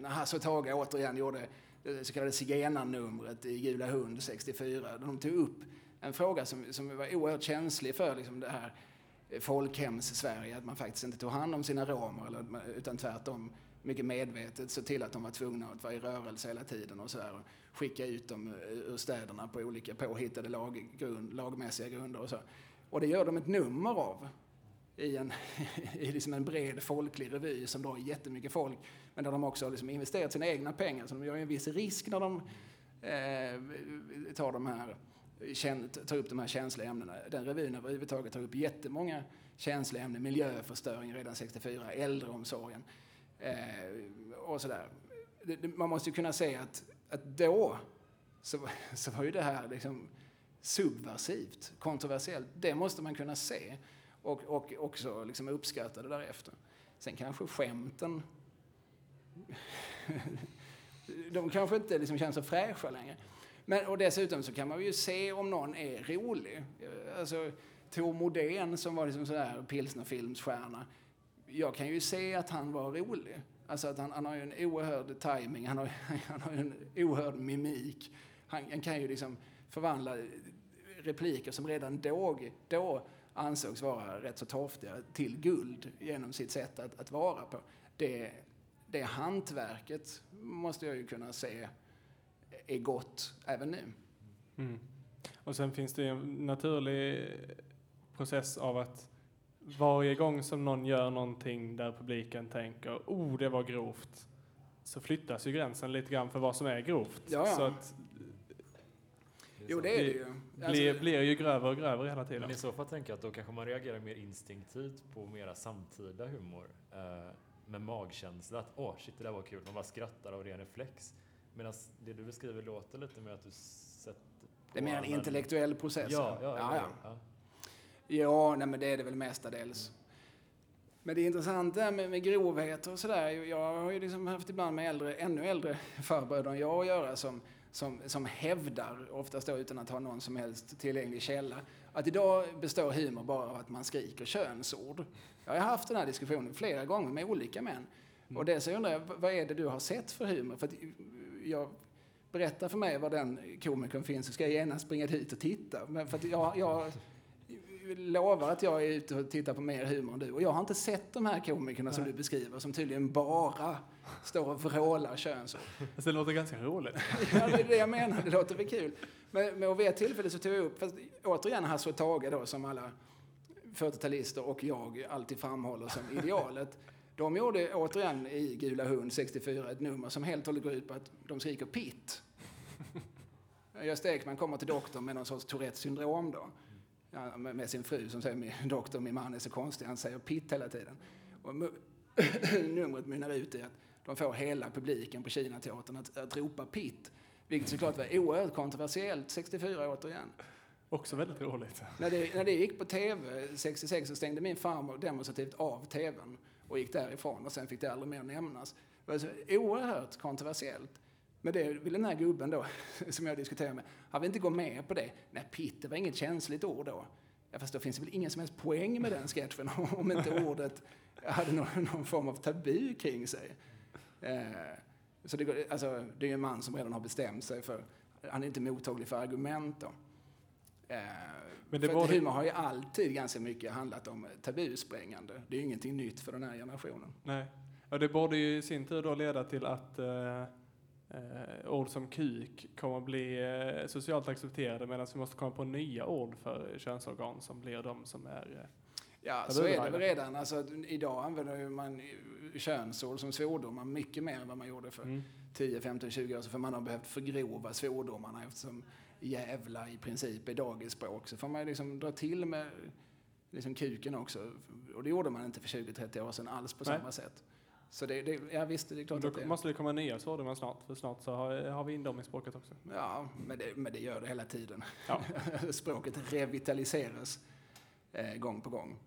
när Hasse och Tage återigen gjorde det så kallade zigenarnumret i Gula Hund 64. De tog upp en fråga som, som var oerhört känslig för liksom det här folkhems-Sverige, att man faktiskt inte tog hand om sina romer, eller, utan tvärtom mycket medvetet såg till att de var tvungna att vara i rörelse hela tiden och så här, och skicka ut dem ur städerna på olika påhittade laggrund, lagmässiga grunder och så. Och det gör de ett nummer av i en, i liksom en bred folklig revy som drar jättemycket folk, men där de också har liksom investerat sina egna pengar, så de gör en viss risk när de eh, tar de här tar upp de här känsliga ämnena. Den revyn överhuvudtaget tar upp jättemånga känsliga ämnen. Miljöförstöring redan 64, äldreomsorgen eh, och sådär. Man måste ju kunna säga att, att då så, så var ju det här liksom subversivt, kontroversiellt. Det måste man kunna se och, och också liksom uppskatta det därefter. Sen kanske skämten de kanske inte liksom känns så fräscha längre. Men, och dessutom så kan man ju se om någon är rolig. Alltså, Tor Modén som var liksom sådär pilsnerfilmsstjärna. Jag kan ju se att han var rolig. Alltså att han, han har ju en oerhörd timing, han har, han har en oerhörd mimik. Han, han, kan ju liksom förvandla repliker som redan då, då ansågs vara rätt så torftiga till guld genom sitt sätt att, att vara på. Det, det hantverket måste jag ju kunna se är gott även nu. Mm. Och sen finns det en naturlig process av att varje gång som någon gör någonting där publiken tänker oh, det var grovt, så flyttas ju gränsen lite grann för vad som är grovt. Ja, ja. Så att, jo, det är det ju. Blir, alltså, blir ju grövre och grövre hela tiden. Men i så fall tänker jag att då kanske man reagerar mer instinktivt på mera samtida humor. Eh, med magkänsla att åh, oh, shit, det där var kul. Man bara skrattar av ren reflex. Medan det du beskriver låter lite mer att du sätter Det är mer en intellektuell process. Ja, ja, ja. ja, ja. ja nej, men det är det väl mestadels. Mm. Men det är intressant det här med, med grovhet och sådär. Jag har ju liksom haft ibland med äldre, ännu äldre farbröder än jag att göra som, som, som hävdar, oftast då utan att ha någon som helst tillgänglig källa, att idag består humor bara av att man skriker könsord. Jag har haft den här diskussionen flera gånger med olika män. Mm. Och det så undrar jag, vad är det du har sett för humor? För eh, jag berättar för mig var den komikern finns så ska jag gärna springa dit och titta. Men för jag, jag, lovar att jag är ute och tittar på mer humor än du. Och jag har inte sett de här komikerna som du beskriver som tydligen bara står och vrålar könsord. Alltså, det låter ganska roligt. Ja, det är det jag menar. Det låter väl kul. Men, men vid ett tillfälle så tog jag upp, fast återigen Hasse och Tage då, som alla 40-talister och jag alltid framhåller som idealet. De gjorde återigen i Gula Hund 64 ett nummer som helt och hållet går ut på att de skriker pitt. Gösta Ekman kommer till doktorn med någon sorts Tourettes syndrom då. Ja, med, sin fru som säger min doktor, min man är så konstig, han säger pitt hela tiden. Och numret mynnar ut i att de får hela publiken på Kinateatern att, att ropa pitt. Vilket såklart var oerhört kontroversiellt 64 återigen. Också väldigt roligt. När det, när det gick på TV 66 så stängde min farmor demonstrativt av TVn och gick därifrån och sen fick det aldrig mer nämnas. Det var så oerhört kontroversiellt. Men det vill den här gubben då, som jag diskuterar med, han vill inte gå med på det. Nej, pitt, det var inget känsligt ord då. Ja, fast då finns det väl ingen som helst poäng med den sketchen om inte ordet hade någon, någon form av tabu kring sig. Eh, så det, går- alltså, det är en man som redan har bestämt sig för, han är inte mottaglig för argument då. Eh, Men det för var det- humor har ju alltid ganska mycket handlat om tabusprängande. Det är ju ingenting nytt för den här generationen. Nej. Och det borde ju i sin tur då leda till att eh, eh, ord som kuk kommer att bli eh, socialt accepterade medan vi måste komma på nya ord för könsorgan som blir de som är... Eh, Ja, så är det väl redan. Alltså, idag använder man könsord som svordomar mycket mer än vad man gjorde för mm. 10, 15, 20 år sedan. För man har behövt förgrova svordomarna eftersom jävla i princip är dagisspråk. Så får man liksom dra till med liksom kuken också. Och det gjorde man inte för 20-30 år sedan alls på Nej. samma sätt. Så det, det, ja visst, det är Men klart då att det måste det komma nya svordomar snart, för snart så har, har vi in dem i språket också. Ja, men det, men det gör det hela tiden. Ja. Språket revitaliseras eh, gång på gång.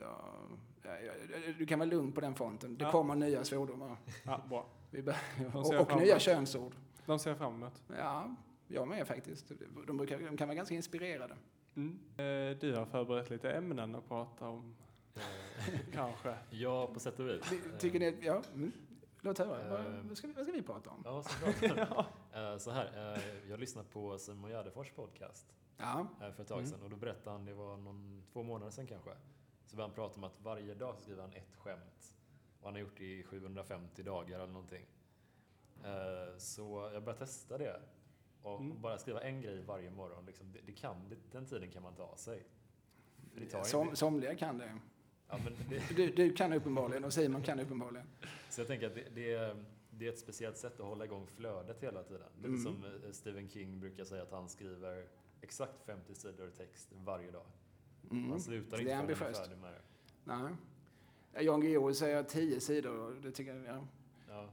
Ja, ja, du kan vara lugn på den fronten. Det kommer nya svordomar. Ja, bra. Och och nya könsord. De ser jag fram emot. Ja, jag med faktiskt. De, brukar, de kan vara ganska inspirerade. Mm. Eh, du har förberett lite ämnen att prata om, kanske. Ja, på sätt och vis. Ty- Tycker ni, ja, mm. låt höra. Vad, Eh. vad, ska vi, vad ska vi prata om? Ja, såklart. Eh, Så här, eh, jag lyssnade på Simon Gärdenfors podcast Ja, eh, för ett tag Mm. sedan och då berättade han, det var någon, två månader sedan kanske, så började han prata om att varje dag så skriver han ett skämt. Och han har gjort det i 750 dagar eller någonting. Eh, Så jag började testa det. Och Mm. bara skriva en grej varje morgon, liksom, det, det kan, det, den tiden kan man ta sig. För det tar som, somliga kan det. Ja, det, Du, du kan uppenbarligen och Simon kan uppenbarligen. Så jag tänker att det, det, är, det är ett speciellt sätt att hålla igång flödet hela tiden. Lite Mm. som eh, Stephen King brukar säga att han skriver exakt 50 sidor text varje dag. Mm. Man slutar Det inte man är ambitiöst. färdig med det. Nej. Ja, Jan Guillou säger tio sidor och det tycker jag, ja. Ja.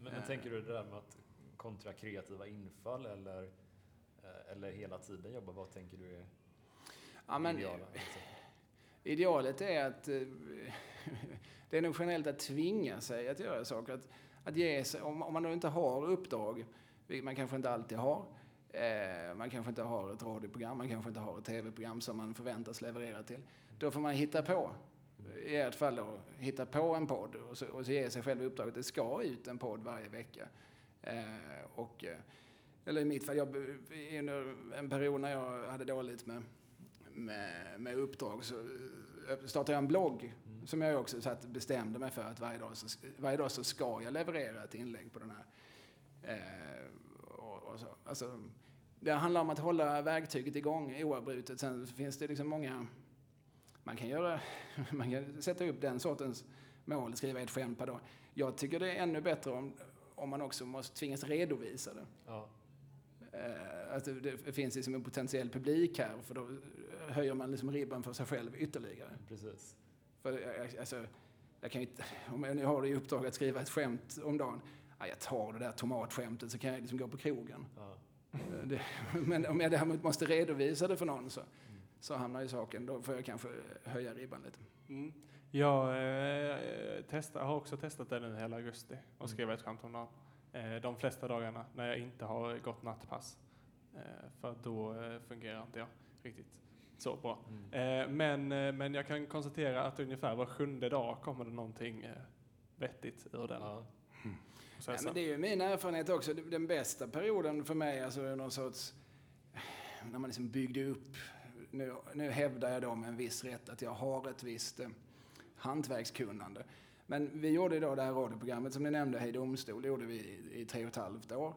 Men, men tänker du det där med att kontra kreativa infall eller, eh, eller hela tiden jobba, vad tänker du är ja men, ideala? Idealet är att eh, det är nog generellt att tvinga sig att göra saker. Att, att ge sig, om, om man då inte har uppdrag, vilket man kanske inte alltid har, eh, man kanske inte har ett radioprogram, man kanske inte har ett tv-program som man förväntas leverera till, då får man hitta på. I ert fall då, hitta på en podd och så, och så ge sig själv uppdraget det ska ut en podd varje vecka. Eh, och, eller i mitt fall, jag, under en period när jag hade dåligt med med, med uppdrag så eh, startade jag en blogg som jag också satt, bestämde mig för att varje dag, så, varje dag så ska jag leverera ett inlägg på den här. Eh, och, och så. Alltså, det handlar om att hålla verktyget igång oavbrutet. Sen finns det liksom många... Man kan, göra, man kan sätta upp den sortens mål, skriva ett skämt per dag. Jag tycker det är ännu bättre om, om man också måste tvingas redovisa det. Ja, att det, finns liksom en potentiell publik här, för då höjer man liksom ribban för sig själv ytterligare. precis. För alltså, jag kan ju, inte- om jag nu har det i uppdrag att skriva ett skämt om dagen, ja, jag tar det där tomatskämtet så kan jag liksom gå på krogen. Ja. Eh, Det, men om jag däremot måste redovisa det för någon så, så hamnar ju saken, då får jag kanske höja ribban lite. Mm. Jag eh, testar, har också testat det nu hela augusti och skriva ett skämt om dagen. Eh, de flesta dagarna när jag inte har gått nattpass. Eh, för då eh, fungerar inte jag riktigt så bra. Mm. Eh, men, eh, men jag kan konstatera att ungefär var sjunde dag kommer det någonting eh, vettigt ur den Ja. Ja, processen. men det är ju min erfarenhet också. Den bästa perioden för mig, alltså någon sorts... När man liksom byggde upp nu, nu hävdar jag då med en viss rätt att jag har ett visst eh, hantverkskunnande. Men vi gjorde då det här radioprogrammet som ni nämnde, Hej Domstol, det gjorde vi i, i tre och ett halvt år.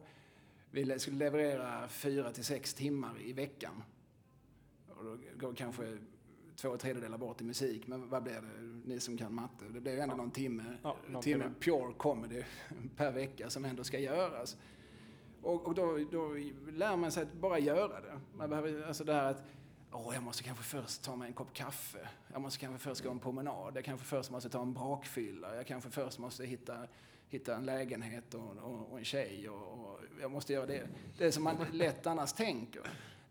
Vi le- skulle leverera fyra till sex timmar i veckan. Och då går kanske två tredjedelar bort i musik, men vad blir det, ni som kan matte? Det blir ju ändå Ja. någon timme, Ja, någon timme timme. pure comedy per vecka som ändå ska göras. Och, och då, då lär man sig att bara göra det. Man behöver, alltså det här att Åh, jag måste kanske först ta mig en kopp kaffe. Jag måste kanske först gå en promenad. Jag kanske först måste ta en brakfylla. Jag kanske först måste hitta, hitta en lägenhet och, och, och en tjej. Och, och jag måste göra det. Det är som man lätt annars tänker.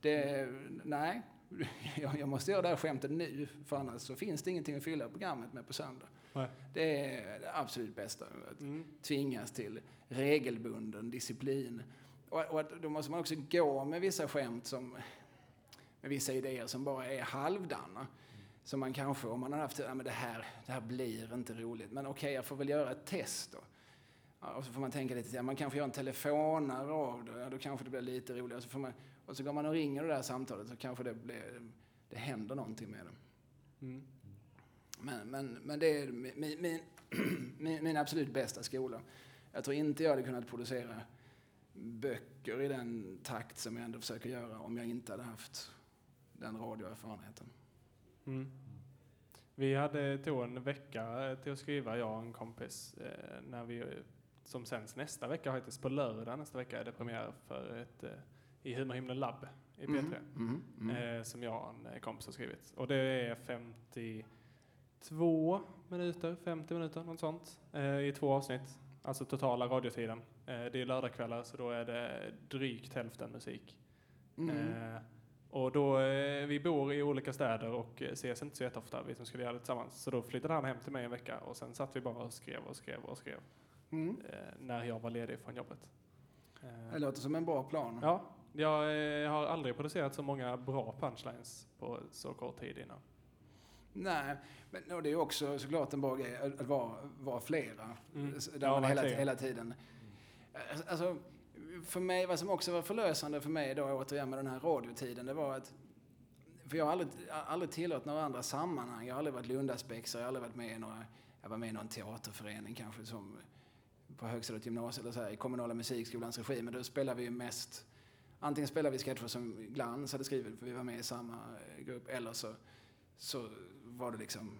Det, nej, jag, jag måste göra det här skämtet nu. För annars så finns det ingenting att fylla programmet med på söndag. Nej. Det är det absolut bästa. Att Mm. tvingas till regelbunden disciplin. Och, och att då måste man också gå med vissa skämt som med vissa idéer som bara är halvdana. Som man kanske, om man har haft, ja men det här, det här blir inte roligt, men okej, jag får väl göra ett test då. Ja, och så får man tänka lite, ja, man kanske gör en telefonare av det, ja, då kanske det blir lite roligare. Så får man, och så går man och ringer det där samtalet så kanske det, blir, det händer någonting med det. Mm. Men, men, men det är min, min, min, min absolut bästa skola. Jag tror inte jag hade kunnat producera böcker i den takt som jag ändå försöker göra om jag inte hade haft den radioerfarenheten. Mm. Vi hade tog en vecka till att skriva, jag och en kompis, eh, när vi, som sänds nästa vecka, faktiskt på lördag nästa vecka är det premiär för ett eh, i Humorhimlen Lab i P3. Mm, mm, mm. eh, som jag och en eh, kompis har skrivit. Och det är 52 minuter, 50 minuter, något sånt, eh, i två avsnitt. Alltså totala radiotiden. Eh, det är lördagskvällar så då är det drygt hälften musik. Mm. Och då, eh, vi bor i olika städer och eh, ses inte så jätteofta, vi som skulle göra det tillsammans. Så då flyttade han hem till mig en vecka och sen satt vi bara och skrev och skrev och skrev Mm. eh, när jag var ledig från jobbet. Eh, Det låter som en bra plan. Ja, jag eh, har aldrig producerat så många bra punchlines på så kort tid innan. Nej, men och det är också såklart en bra grej att vara, vara flera. Mm. Där Ja, man hela, hela tiden... Alltså, för mig, vad som också var förlösande för mig då återigen med den här radiotiden, det var att för jag har aldrig, aldrig tillhört några andra sammanhang. Jag har aldrig varit lundaspexare, jag har aldrig varit med i några, jag var med i någon teaterförening kanske som på högstadiet, gymnasiet eller så här, i kommunala musikskolans regi. Men då spelar vi ju mest, antingen spelar vi sketcher som Glans hade skrivit, för vi var med i samma eh, grupp, eller så, så var det liksom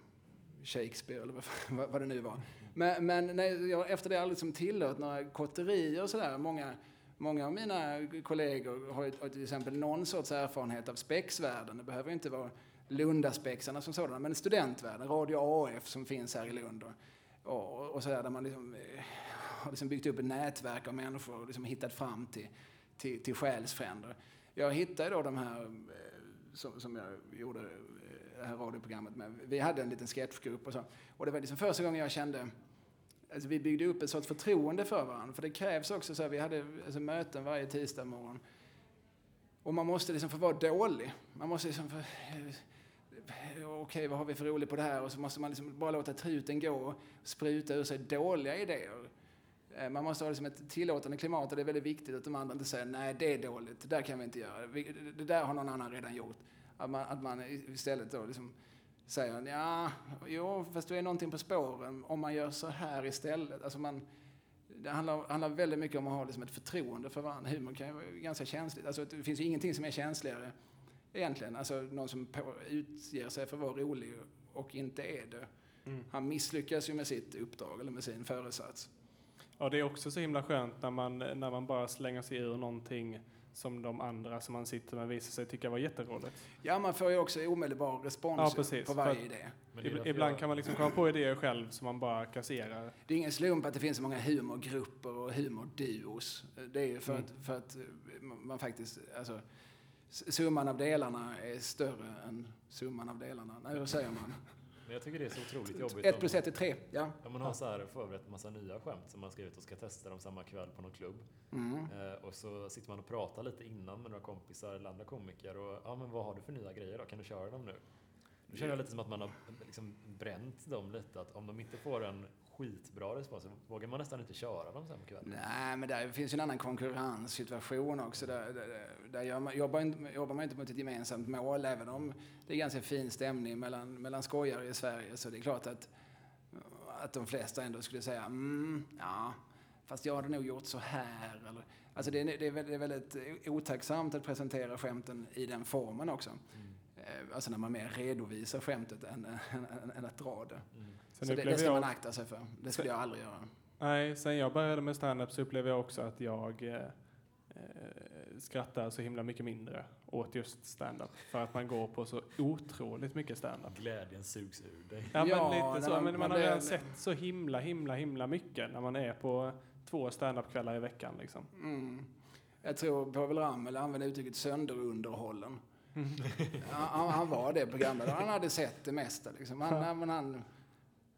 Shakespeare eller vad, vad, det nu var. Men, men nej, jag, efter det har jag aldrig liksom tillhört några kotterier och sådär. Många, många av mina kollegor har ju till exempel någon sorts erfarenhet av spexvärlden. Det behöver inte vara Lundaspexarna som sådana, men studentvärlden, Radio AF som finns här i Lund och, och, och sådär där man liksom, eh, har liksom byggt upp ett nätverk av människor och liksom hittat fram till, till, till själsfränder. Jag hittade då de här eh, som, som jag gjorde eh, det här radioprogrammet med. Vi hade en liten sketchgrupp och så. Och det var liksom första gången jag kände Alltså vi byggde upp ett sorts förtroende för varandra. För det krävs också så här, vi hade alltså möten varje tisdag morgon. Och man måste liksom få vara dålig. Man måste liksom få, eh, okej vad har vi för roligt på det här? Och så måste man liksom bara låta truten gå och spruta ur sig dåliga idéer. Eh, man måste ha liksom ett tillåtande klimat och det är väldigt viktigt att de andra inte säger nej det är dåligt, det där kan vi inte göra, det där har någon annan redan gjort. Att man, att man istället då liksom säger ja, jo fast det är någonting på spåren om man gör så här istället. Alltså man, det handlar, handlar väldigt mycket om att ha liksom ett förtroende för varandra. Humor kan ju vara ganska känsligt. Alltså det finns ju ingenting som är känsligare egentligen. Alltså någon som på, utger sig för att vara rolig och inte är det. Mm. Han misslyckas ju med sitt uppdrag eller med sin föresats. Ja, det är också så himla skönt när man, när man bara slänger sig ur någonting som de andra som man sitter med visar sig tycka var jätteroligt. Ja, man får ju också omedelbar respons Ja, precis. på varje idé. Ibland jag- kan man liksom komma på idéer själv som man bara kasserar. Det är ingen slump att det finns så många humorgrupper och humorduos. Det är ju för, Mm. att, för att man faktiskt, alltså, summan av delarna är större än summan av delarna. Nej, hur säger man? Men jag tycker det är så otroligt jobbigt Ett plus ett är tre, ja. om man har så här förberett en massa nya skämt som man skrivit och ska testa dem samma kväll på någon klubb. Mm. Eh, och så sitter man och pratar lite innan med några kompisar eller andra komiker och ja men vad har du för nya grejer då? Kan du köra dem nu? Nu känner jag lite som att man har liksom bränt dem lite, att om de inte får en skitbra respons så vågar man nästan inte köra dem sen på kvällen. Nej, men där finns ju en annan konkurrenssituation också. Där, där, där gör man, jobbar, inte, jobbar man inte mot ett gemensamt mål, även om det är ganska fin stämning mellan, mellan skojare i Sverige. Så det är klart att, att de flesta ändå skulle säga mm, ja, fast jag hade nog gjort så här. Eller, alltså det, är, det, är väldigt, otacksamt att presentera skämten i den formen också. Mm. Eh, Alltså när man mer redovisar skämtet än, än, än, än att dra det. Mm. Sen Så det, det ska jag- man akta sig för. Det skulle jag aldrig göra. Nej, sen jag började med stand-up så upplever jag också att jag eh, eh, skrattar så himla mycket mindre åt just stand-up. För att man går på så otroligt mycket stand-up. Glädjen sugs ur dig. Ja, Ja, men lite så. man- men man, man har redan sett så himla, himla, himla mycket när man är på två stand-up-kvällar i veckan. Liksom. Mm. Jag tror Povel Ramel använde uttrycket sönderunderhållen. Han, han, var det programledare. Han hade sett det mesta. Liksom. Han, han,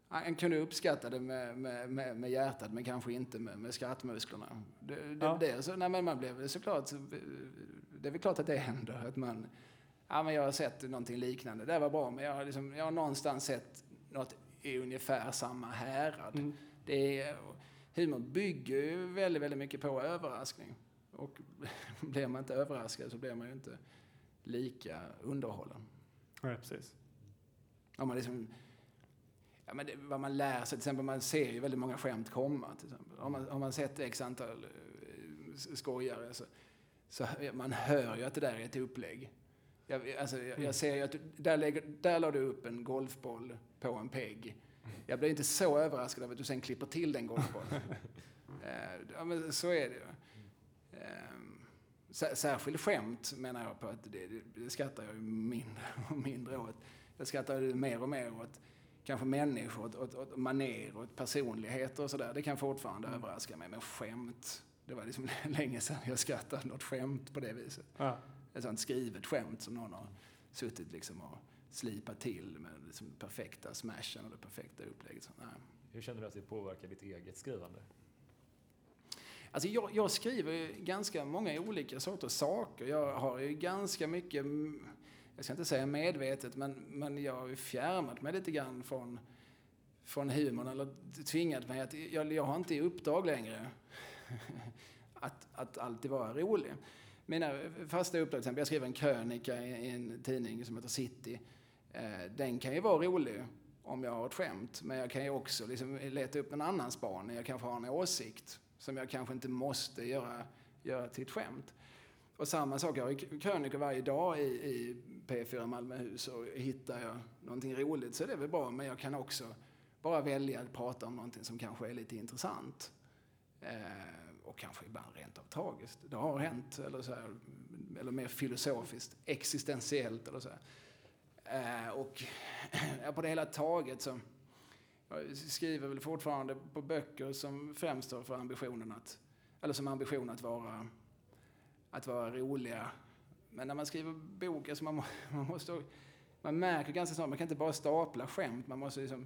han kunde uppskatta det med, med, med, med hjärtat men kanske inte med, med skrattmusklerna. Det, det, Ja. det, så, nej, men man blev såklart, det är väl klart att det händer. Att man, ja, men jag har sett någonting liknande. Det var bra men jag har, liksom, jag har någonstans sett något i ungefär samma härad. Mm. Det är, humor bygger ju väldigt, väldigt mycket på överraskning. Och blir man inte överraskad så blir man ju inte lika underhållen. Ja, precis. Om man liksom, ja, men det, vad man lär sig, till exempel man ser ju väldigt många skämt komma. Till exempel. Om, man, om man sett x antal eh, skojare så, så man hör ju att det där är ett upplägg. Jag, alltså, jag, jag ser ju att du, där, lägger, där la du upp en golfboll på en pegg. Jag blir inte så överraskad av att du sen klipper till den golfbollen. Eh, ja, men så är det ju. Sär- Särskilt skämt menar jag på att det, det, skrattar jag mindre och mindre åt. Jag skrattar ju mer och mer åt kanske människor, åt, åt, åt maner, åt personligheter och sådär. Det kan fortfarande överraska mig. Men skämt, det var liksom länge sedan jag skrattade något skämt på det viset. Ja. Ett sånt skrivet skämt som någon har suttit liksom och slipat till med liksom perfekta smashen och det perfekta upplägget. Så, nej. Hur känner du att det påverkar ditt eget skrivande? Alltså jag, jag skriver ju ganska många olika sorters saker. Jag har ju ganska mycket, mm, jag ska inte säga medvetet, men, men jag har ju fjärmat mig lite grann från, från humorn eller tvingat mig att, jag, jag har inte i uppdrag längre att, att alltid vara rolig. Mina fasta uppdrag, till exempel, jag skriver en krönika i, i en tidning som heter City. Eh, den kan ju vara rolig om jag har ett skämt, men jag kan ju också liksom leta upp en annan spaning. Jag kanske har en åsikt som jag kanske inte måste göra, göra till ett skämt. Och samma sak, jag har krönikor varje dag i, i P4 Malmöhus och hittar jag någonting roligt så är det väl bra, men jag kan också bara välja att prata om någonting som kanske är lite intressant. Eh, och kanske ibland rent av tragiskt. Det har hänt, eller, så här, eller mer filosofiskt, existentiellt eller så. Här. Eh, och på det hela taget så skriver väl fortfarande på böcker som främst har för ambitionen att, eller som ambition att vara, att vara roliga. Men när man skriver bok, alltså man, man måste, man märker ganska snart, man kan inte bara stapla skämt, man måste liksom,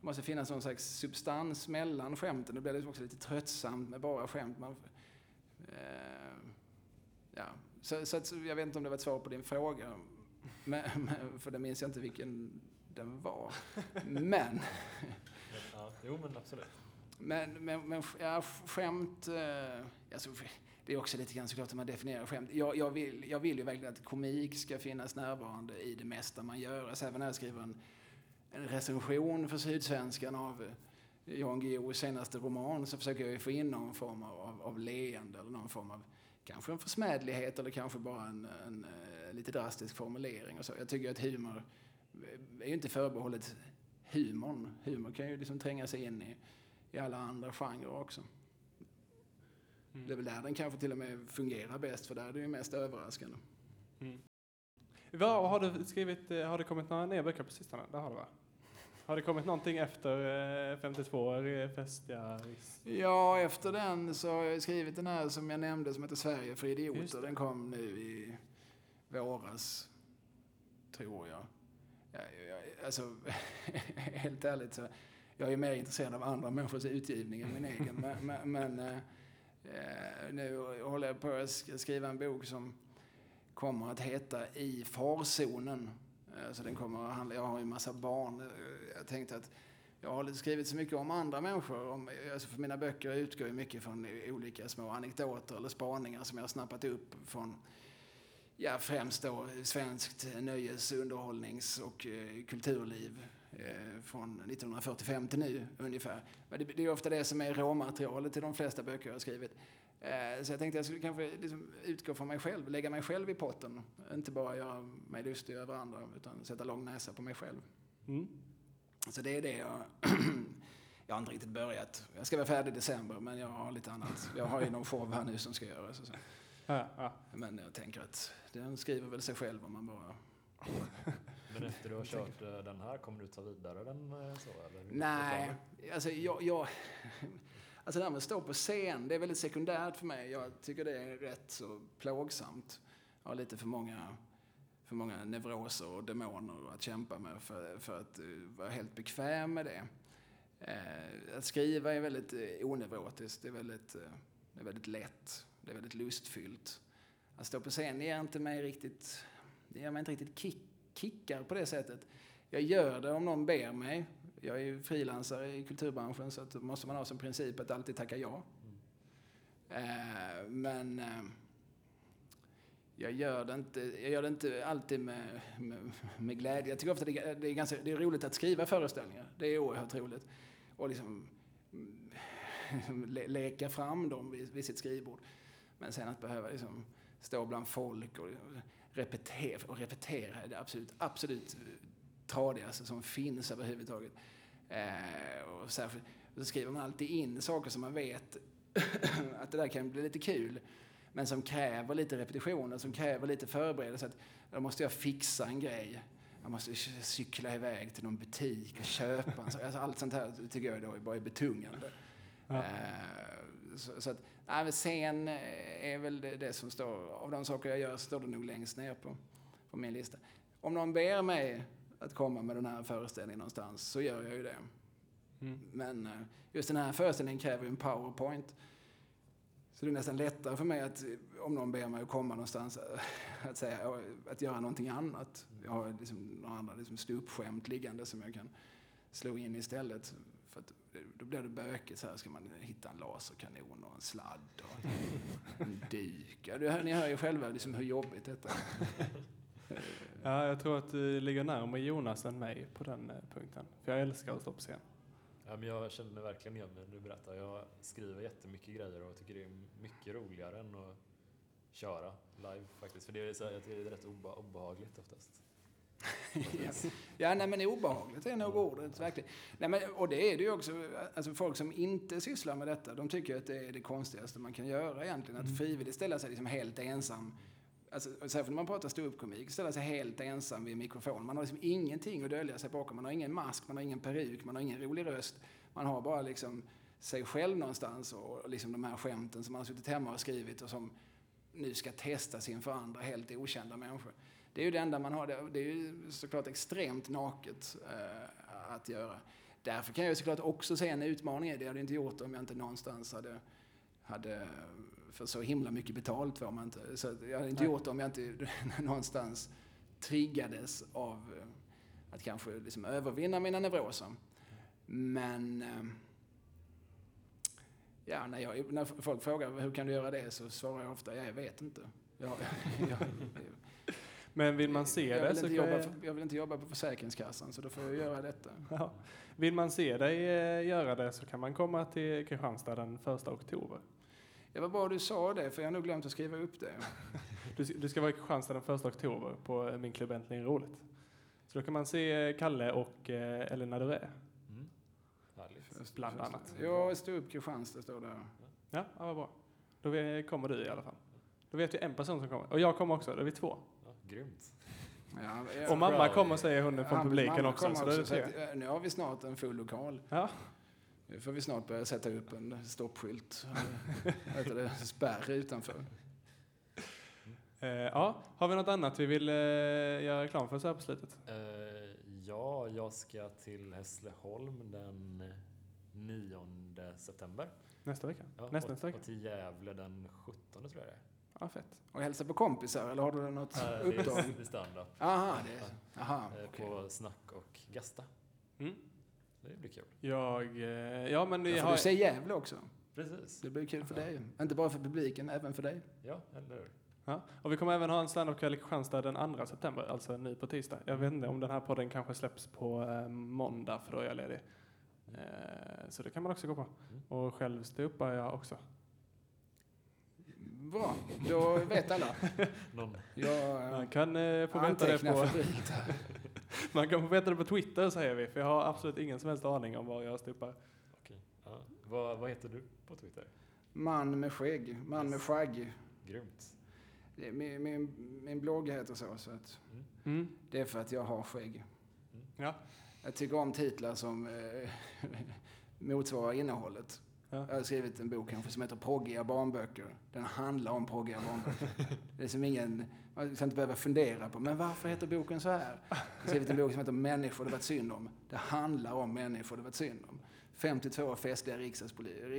det måste finnas någon slags substans mellan skämten. Det blir liksom också lite tröttsamt med bara skämt. Man, eh, ja. så, så att, jag vet inte om det var ett svar på din fråga, men, men, för det minns jag inte vilken den var. Men Ja, jo, men absolut. men, men, men ja, skämt... Eh, alltså, det är också lite grann såklart hur man definierar skämt. Jag, jag, vill, jag vill ju verkligen att komik ska finnas närvarande i det mesta man gör. Alltså, även när jag skriver en, en recension för Sydsvenskan av eh, Jan Guillous senaste roman så försöker jag ju få in någon form av, av, av leende eller någon form av kanske en försmädlighet eller kanske bara en, en, eh, lite drastisk formulering. Och så. Jag tycker att humor är ju inte förbehållet humorn. Humor kan ju liksom tränga sig in i, i alla andra genrer också. Det är väl där den kanske till och med fungerar bäst, för där är det ju mest överraskande. Mm. Vad, har du skrivit, eh, har det kommit några nya böcker på sistone? Det har det va? Har det kommit någonting efter eh, 52 år i festiga? Ja, efter den så har jag skrivit den här som jag nämnde som heter Sverige för idioter. Den kom nu i våras, tror jag. Ja, jag alltså, helt ärligt så, jag är mer intresserad av andra människors utgivning än min egen. Men, men, men eh, eh, nu håller jag på att sk- skriva en bok som kommer att heta I farzonen. Eh, Så den kommer att handla, jag har ju en massa barn. Eh, Jag tänkte att jag har skrivit så mycket om andra människor. Om, alltså för mina böcker utgår ju mycket från olika små anekdoter eller spaningar som jag har snappat upp från ja, främst då svenskt nöjes-, underhållnings och eh, kulturliv eh, från 1945 till nu ungefär. Men det, det är ofta det som är råmaterialet till de flesta böcker jag har skrivit. Eh, så jag tänkte jag skulle kanske liksom utgå från mig själv, lägga mig själv i potten. Inte bara göra mig lustig över andra utan sätta lång näsa på mig själv. Mm. Så det är det jag... jag har inte riktigt börjat. Jag ska vara färdig i december men jag har lite annat. Jag har ju någon show här nu som ska göras. och så. Ja, ja. Men jag tänker att den skriver väl sig själv om man bara... Men efter du har kört eh, den här, kommer du ta vidare den eh, så? Eller? Nej, alltså jag... jag alltså det här med att stå på scen, det är väldigt sekundärt för mig. Jag tycker det är rätt så plågsamt. Jag har lite för många, för många neuroser och demoner att kämpa med för, för att eh, vara helt bekväm med det. Eh, att skriva är väldigt eh, onevrotiskt, det är väldigt, eh, det är väldigt lätt, det är väldigt lustfyllt. Att stå på scen ger inte mig riktigt, det ger mig inte riktigt kick, kickar på det sättet. Jag gör det om någon ber mig. Jag är ju frilansare i kulturbranschen så att då måste man ha som princip att alltid tacka ja. Eh, men eh, jag gör det inte, jag gör det inte alltid med, med, med glädje. Jag tycker ofta det är, det, är ganska, det är roligt att skriva föreställningar. Det är oerhört roligt. Och liksom mm, leka fram dem vid, vid sitt skrivbord. Men sen att behöva liksom stå bland folk och repetera, och repetera är det absolut, absolut tradigaste som finns överhuvudtaget. Eh, och särskilt, så skriver man alltid in saker som man vet att det där kan bli lite kul. Men som kräver lite repetitioner, som kräver lite förberedelse. Att då måste jag fixa en grej. Jag måste cykla iväg till någon butik och köpa en sak. Alltså allt sånt här tycker jag då bara är betungande. Ja. Eh, så, så att, nej, men scen är väl det, det som står, av de saker jag gör står det nog längst ner på, på min lista. Om någon ber mig att komma med den här föreställningen någonstans så gör jag ju det. Mm. Men eh, just den här föreställningen kräver ju en powerpoint. Så det är nästan lättare för mig att, eh, om någon ber mig att komma någonstans, eh, att, säga, att göra någonting annat. Jag har liksom några andra liksom ståuppskämt liggande som jag kan slå in istället. Eh, då blir det bökigt. Så här ska man hitta en laserkanon och en sladd och en dyk. Ja, ni hör ju själva liksom hur jobbigt detta är. ja, jag tror att du ligger närmare Jonas än mig på den eh, punkten. För jag älskar att stå på scen. Ja, men jag känner mig verkligen igen när du berättar. Jag skriver jättemycket grejer och tycker det är mycket roligare än att köra live faktiskt. För det är, så, jag tycker det är rätt obe, obehagligt oftast. Ja, ja nej, men obehagligt är nog ordet, verkligen. Nej, men, och det är det ju också, alltså folk som inte sysslar med detta, de tycker att det är det konstigaste man kan göra egentligen. Att frivilligt ställa sig liksom helt ensam, alltså, särskilt när man pratar ståuppkomik, ställa sig helt ensam vid en mikrofon. Man har liksom ingenting att dölja sig bakom, man har ingen mask, man har ingen peruk, man har ingen rolig röst. Man har bara liksom sig själv någonstans och liksom de här skämten som man har suttit hemma och skrivit och som nu ska testas inför andra helt okända människor. Det är ju det enda man har. Det är ju såklart extremt naket eh, att göra. Därför kan jag såklart också se en utmaning i det. Jag hade inte gjort det om jag inte någonstans hade, hade för så himla mycket betalt får man inte. Så jag hade inte Nej. gjort det om jag inte någonstans triggades av eh, att kanske liksom övervinna mina neuroser. Men eh, ja, när, jag, när folk frågar hur kan du göra det så svarar jag ofta, ja, jag vet inte. Jag, jag, Men vill man se jag det vill, så jobba, jag, jag vill inte jobba på Försäkringskassan så då får jag göra detta. ja. Vill man se dig eh, göra det så kan man komma till Kristianstad den första oktober. Det var bra du sa det för jag har nog glömt att skriva upp det. Du, du ska vara i Kristianstad den första oktober på eh, min klubb Äntligen Roligt. Så då kan man se Kalle och eh, Elina Duré, Mm. Härligt. bland annat. Jag stod upp Kristianstad står där. Ja, ja vad bra. Då kommer du i alla fall. Då vet vi en person som kommer. Och jag kommer också, då är vi två. Grymt. Ja, Och mamma kommer säger hon från Ja, publiken också. Så det så att, eh, nu har vi snart en full lokal. Ja. Nu får vi snart börja sätta upp en stoppskylt. Vad heter det? Spärr utanför. Eh, ja, har vi något annat vi vill eh, göra reklam för så här på slutet? Eh, ja, jag ska till Hässleholm den 9 september. Nästa vecka? Ja, Nästa, och, nästa vecka? och till Gävle den 17 tror jag det är. Ja, fett. Och hälsa på kompisar, eller har du något Det uppdrag? det är stand-up Aha, det är... Aha, eh, på Snack och Gasta. Mm. Det blir kul. Jag, eh, ja men Ja, har... du se Gävle också. Precis. Det blir kul för dig. Inte bara för publiken, även för dig. Ja, eller hur? Ja, och vi kommer även ha en standup-kväll i Kristianstad den 2 september, alltså nu på tisdag. Jag vet inte om den här podden kanske släpps på eh, måndag för då är jag ledig. Eh, så det kan man också gå på. Mm. Och själv ståuppar jag också. Bra, då vet alla. Någon, Jag Man kan eh, få veta det på, man kan få veta det på Twitter säger vi, för jag har absolut ingen som helst aning om var jag ståuppar. okej. Ja. Vad, vad heter du på Twitter? Man med skägg, man med skägg. Grymt. Min, min, min blogg heter så, så att Mm. det är för att jag har skägg. Ja. Jag tycker om titlar som eh, motsvarar innehållet. Ja. Jag har skrivit en bok kanske som heter Proggiga barnböcker. Den handlar om proggiga barnböcker. Det är som ingen, man ska inte behöva fundera på, men varför heter boken så här? Jag har skrivit en bok som heter Människor det varit synd om. Det handlar om människor det varit synd om. 52 festliga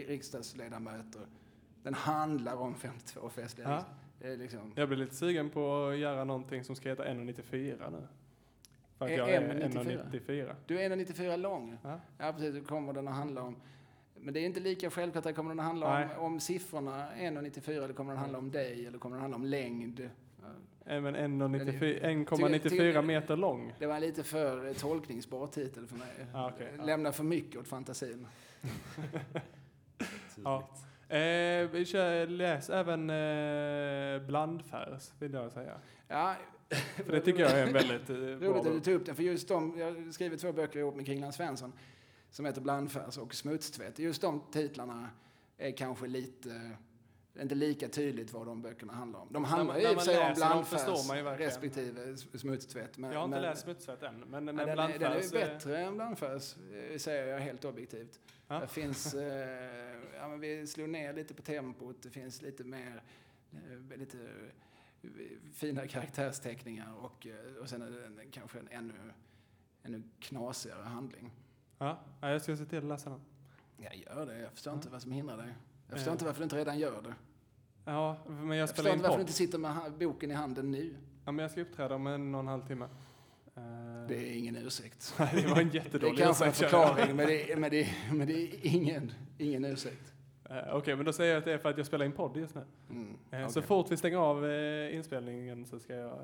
riksdagsledamöter. Den handlar om 52 festliga Ja. riksdags- Det är liksom... Jag blir lite sugen på att göra någonting som ska heta 1,94 nu. För att jag är M94? 1,94. Du är 1,94 lång. Ja. Ja, precis. Då kommer den att handla om... Men det är inte lika självklart. att kommer den att handla Nej. om, om siffrorna 1,94 eller kommer den att handla om dig eller kommer den att handla om längd? Även 1,94 Till- 1,94 till- meter lång. Det var en lite för tolkningsbar titel för mig. Ah, okej. Ja. Lämnar för mycket åt fantasin. Ja. Eh, vi kör, läs även eh, blandfärs, vill jag säga. Ja, För det tycker jag är en väldigt eh, bra Roligt att du tog upp den, för just de, jag har skrivit två böcker ihop med Kringland Svensson som heter Blandfärs och Smutstvätt. Just de titlarna är kanske lite, inte lika tydligt vad de böckerna handlar om. De handlar ju i och för sig om blandfärs respektive smutstvätt. Men, Jag har inte men, läst Smutsvett än, men, men Ja, den, är, den är ju eh, bättre än blandfärs, eh, säger jag helt objektivt. Ja. Det finns, eh, ja, men vi slog ner lite på tempot, det finns lite mer, lite finare karaktärsteckningar och, och sen är det kanske en ännu, ännu knasigare handling. Ja, ja, jag ska se till att läsa den. Jag gör det, jag förstår inte Ja. vad som hindrar dig. Jag förstår Ja. inte varför du inte redan gör det. Ja, men jag Jag spelar in inte varför du inte sitter med boken i handen nu. Ja, men jag ska uppträda om en och en halv timme. Eh, Det är ingen ursäkt. Nej, det var en Det är jättedålig kanske en ursäkt, förklaring, men det är, men det är, men det är ingen, ingen ursäkt. Eh, Okej, men då säger jag att det är för att jag spelar in podd just nu. Mm. Eh, Så fort vi stänger av eh, inspelningen så ska jag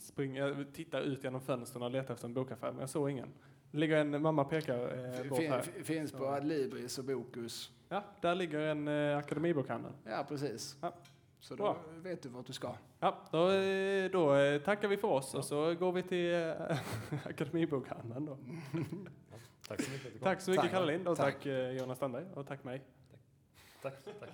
springa, titta ut genom fönstren och leta efter en bokaffär, men jag såg ingen. Ligger en, mamma pekar eh, bort Fin- här. fin- Finns på Adlibris och Bokus. Ja, där ligger en eh, akademibokhandel. Ja, precis. Ja. Så då Bra. vet du vart du ska. Ja, då, eh, då eh, tackar vi för oss och så går vi till eh, akademibokhandeln då. Tack så mycket. Tack så mycket Tack. Kalle Lind och Tack. tack, Jonas Strandberg och tack mig. Tack, tack.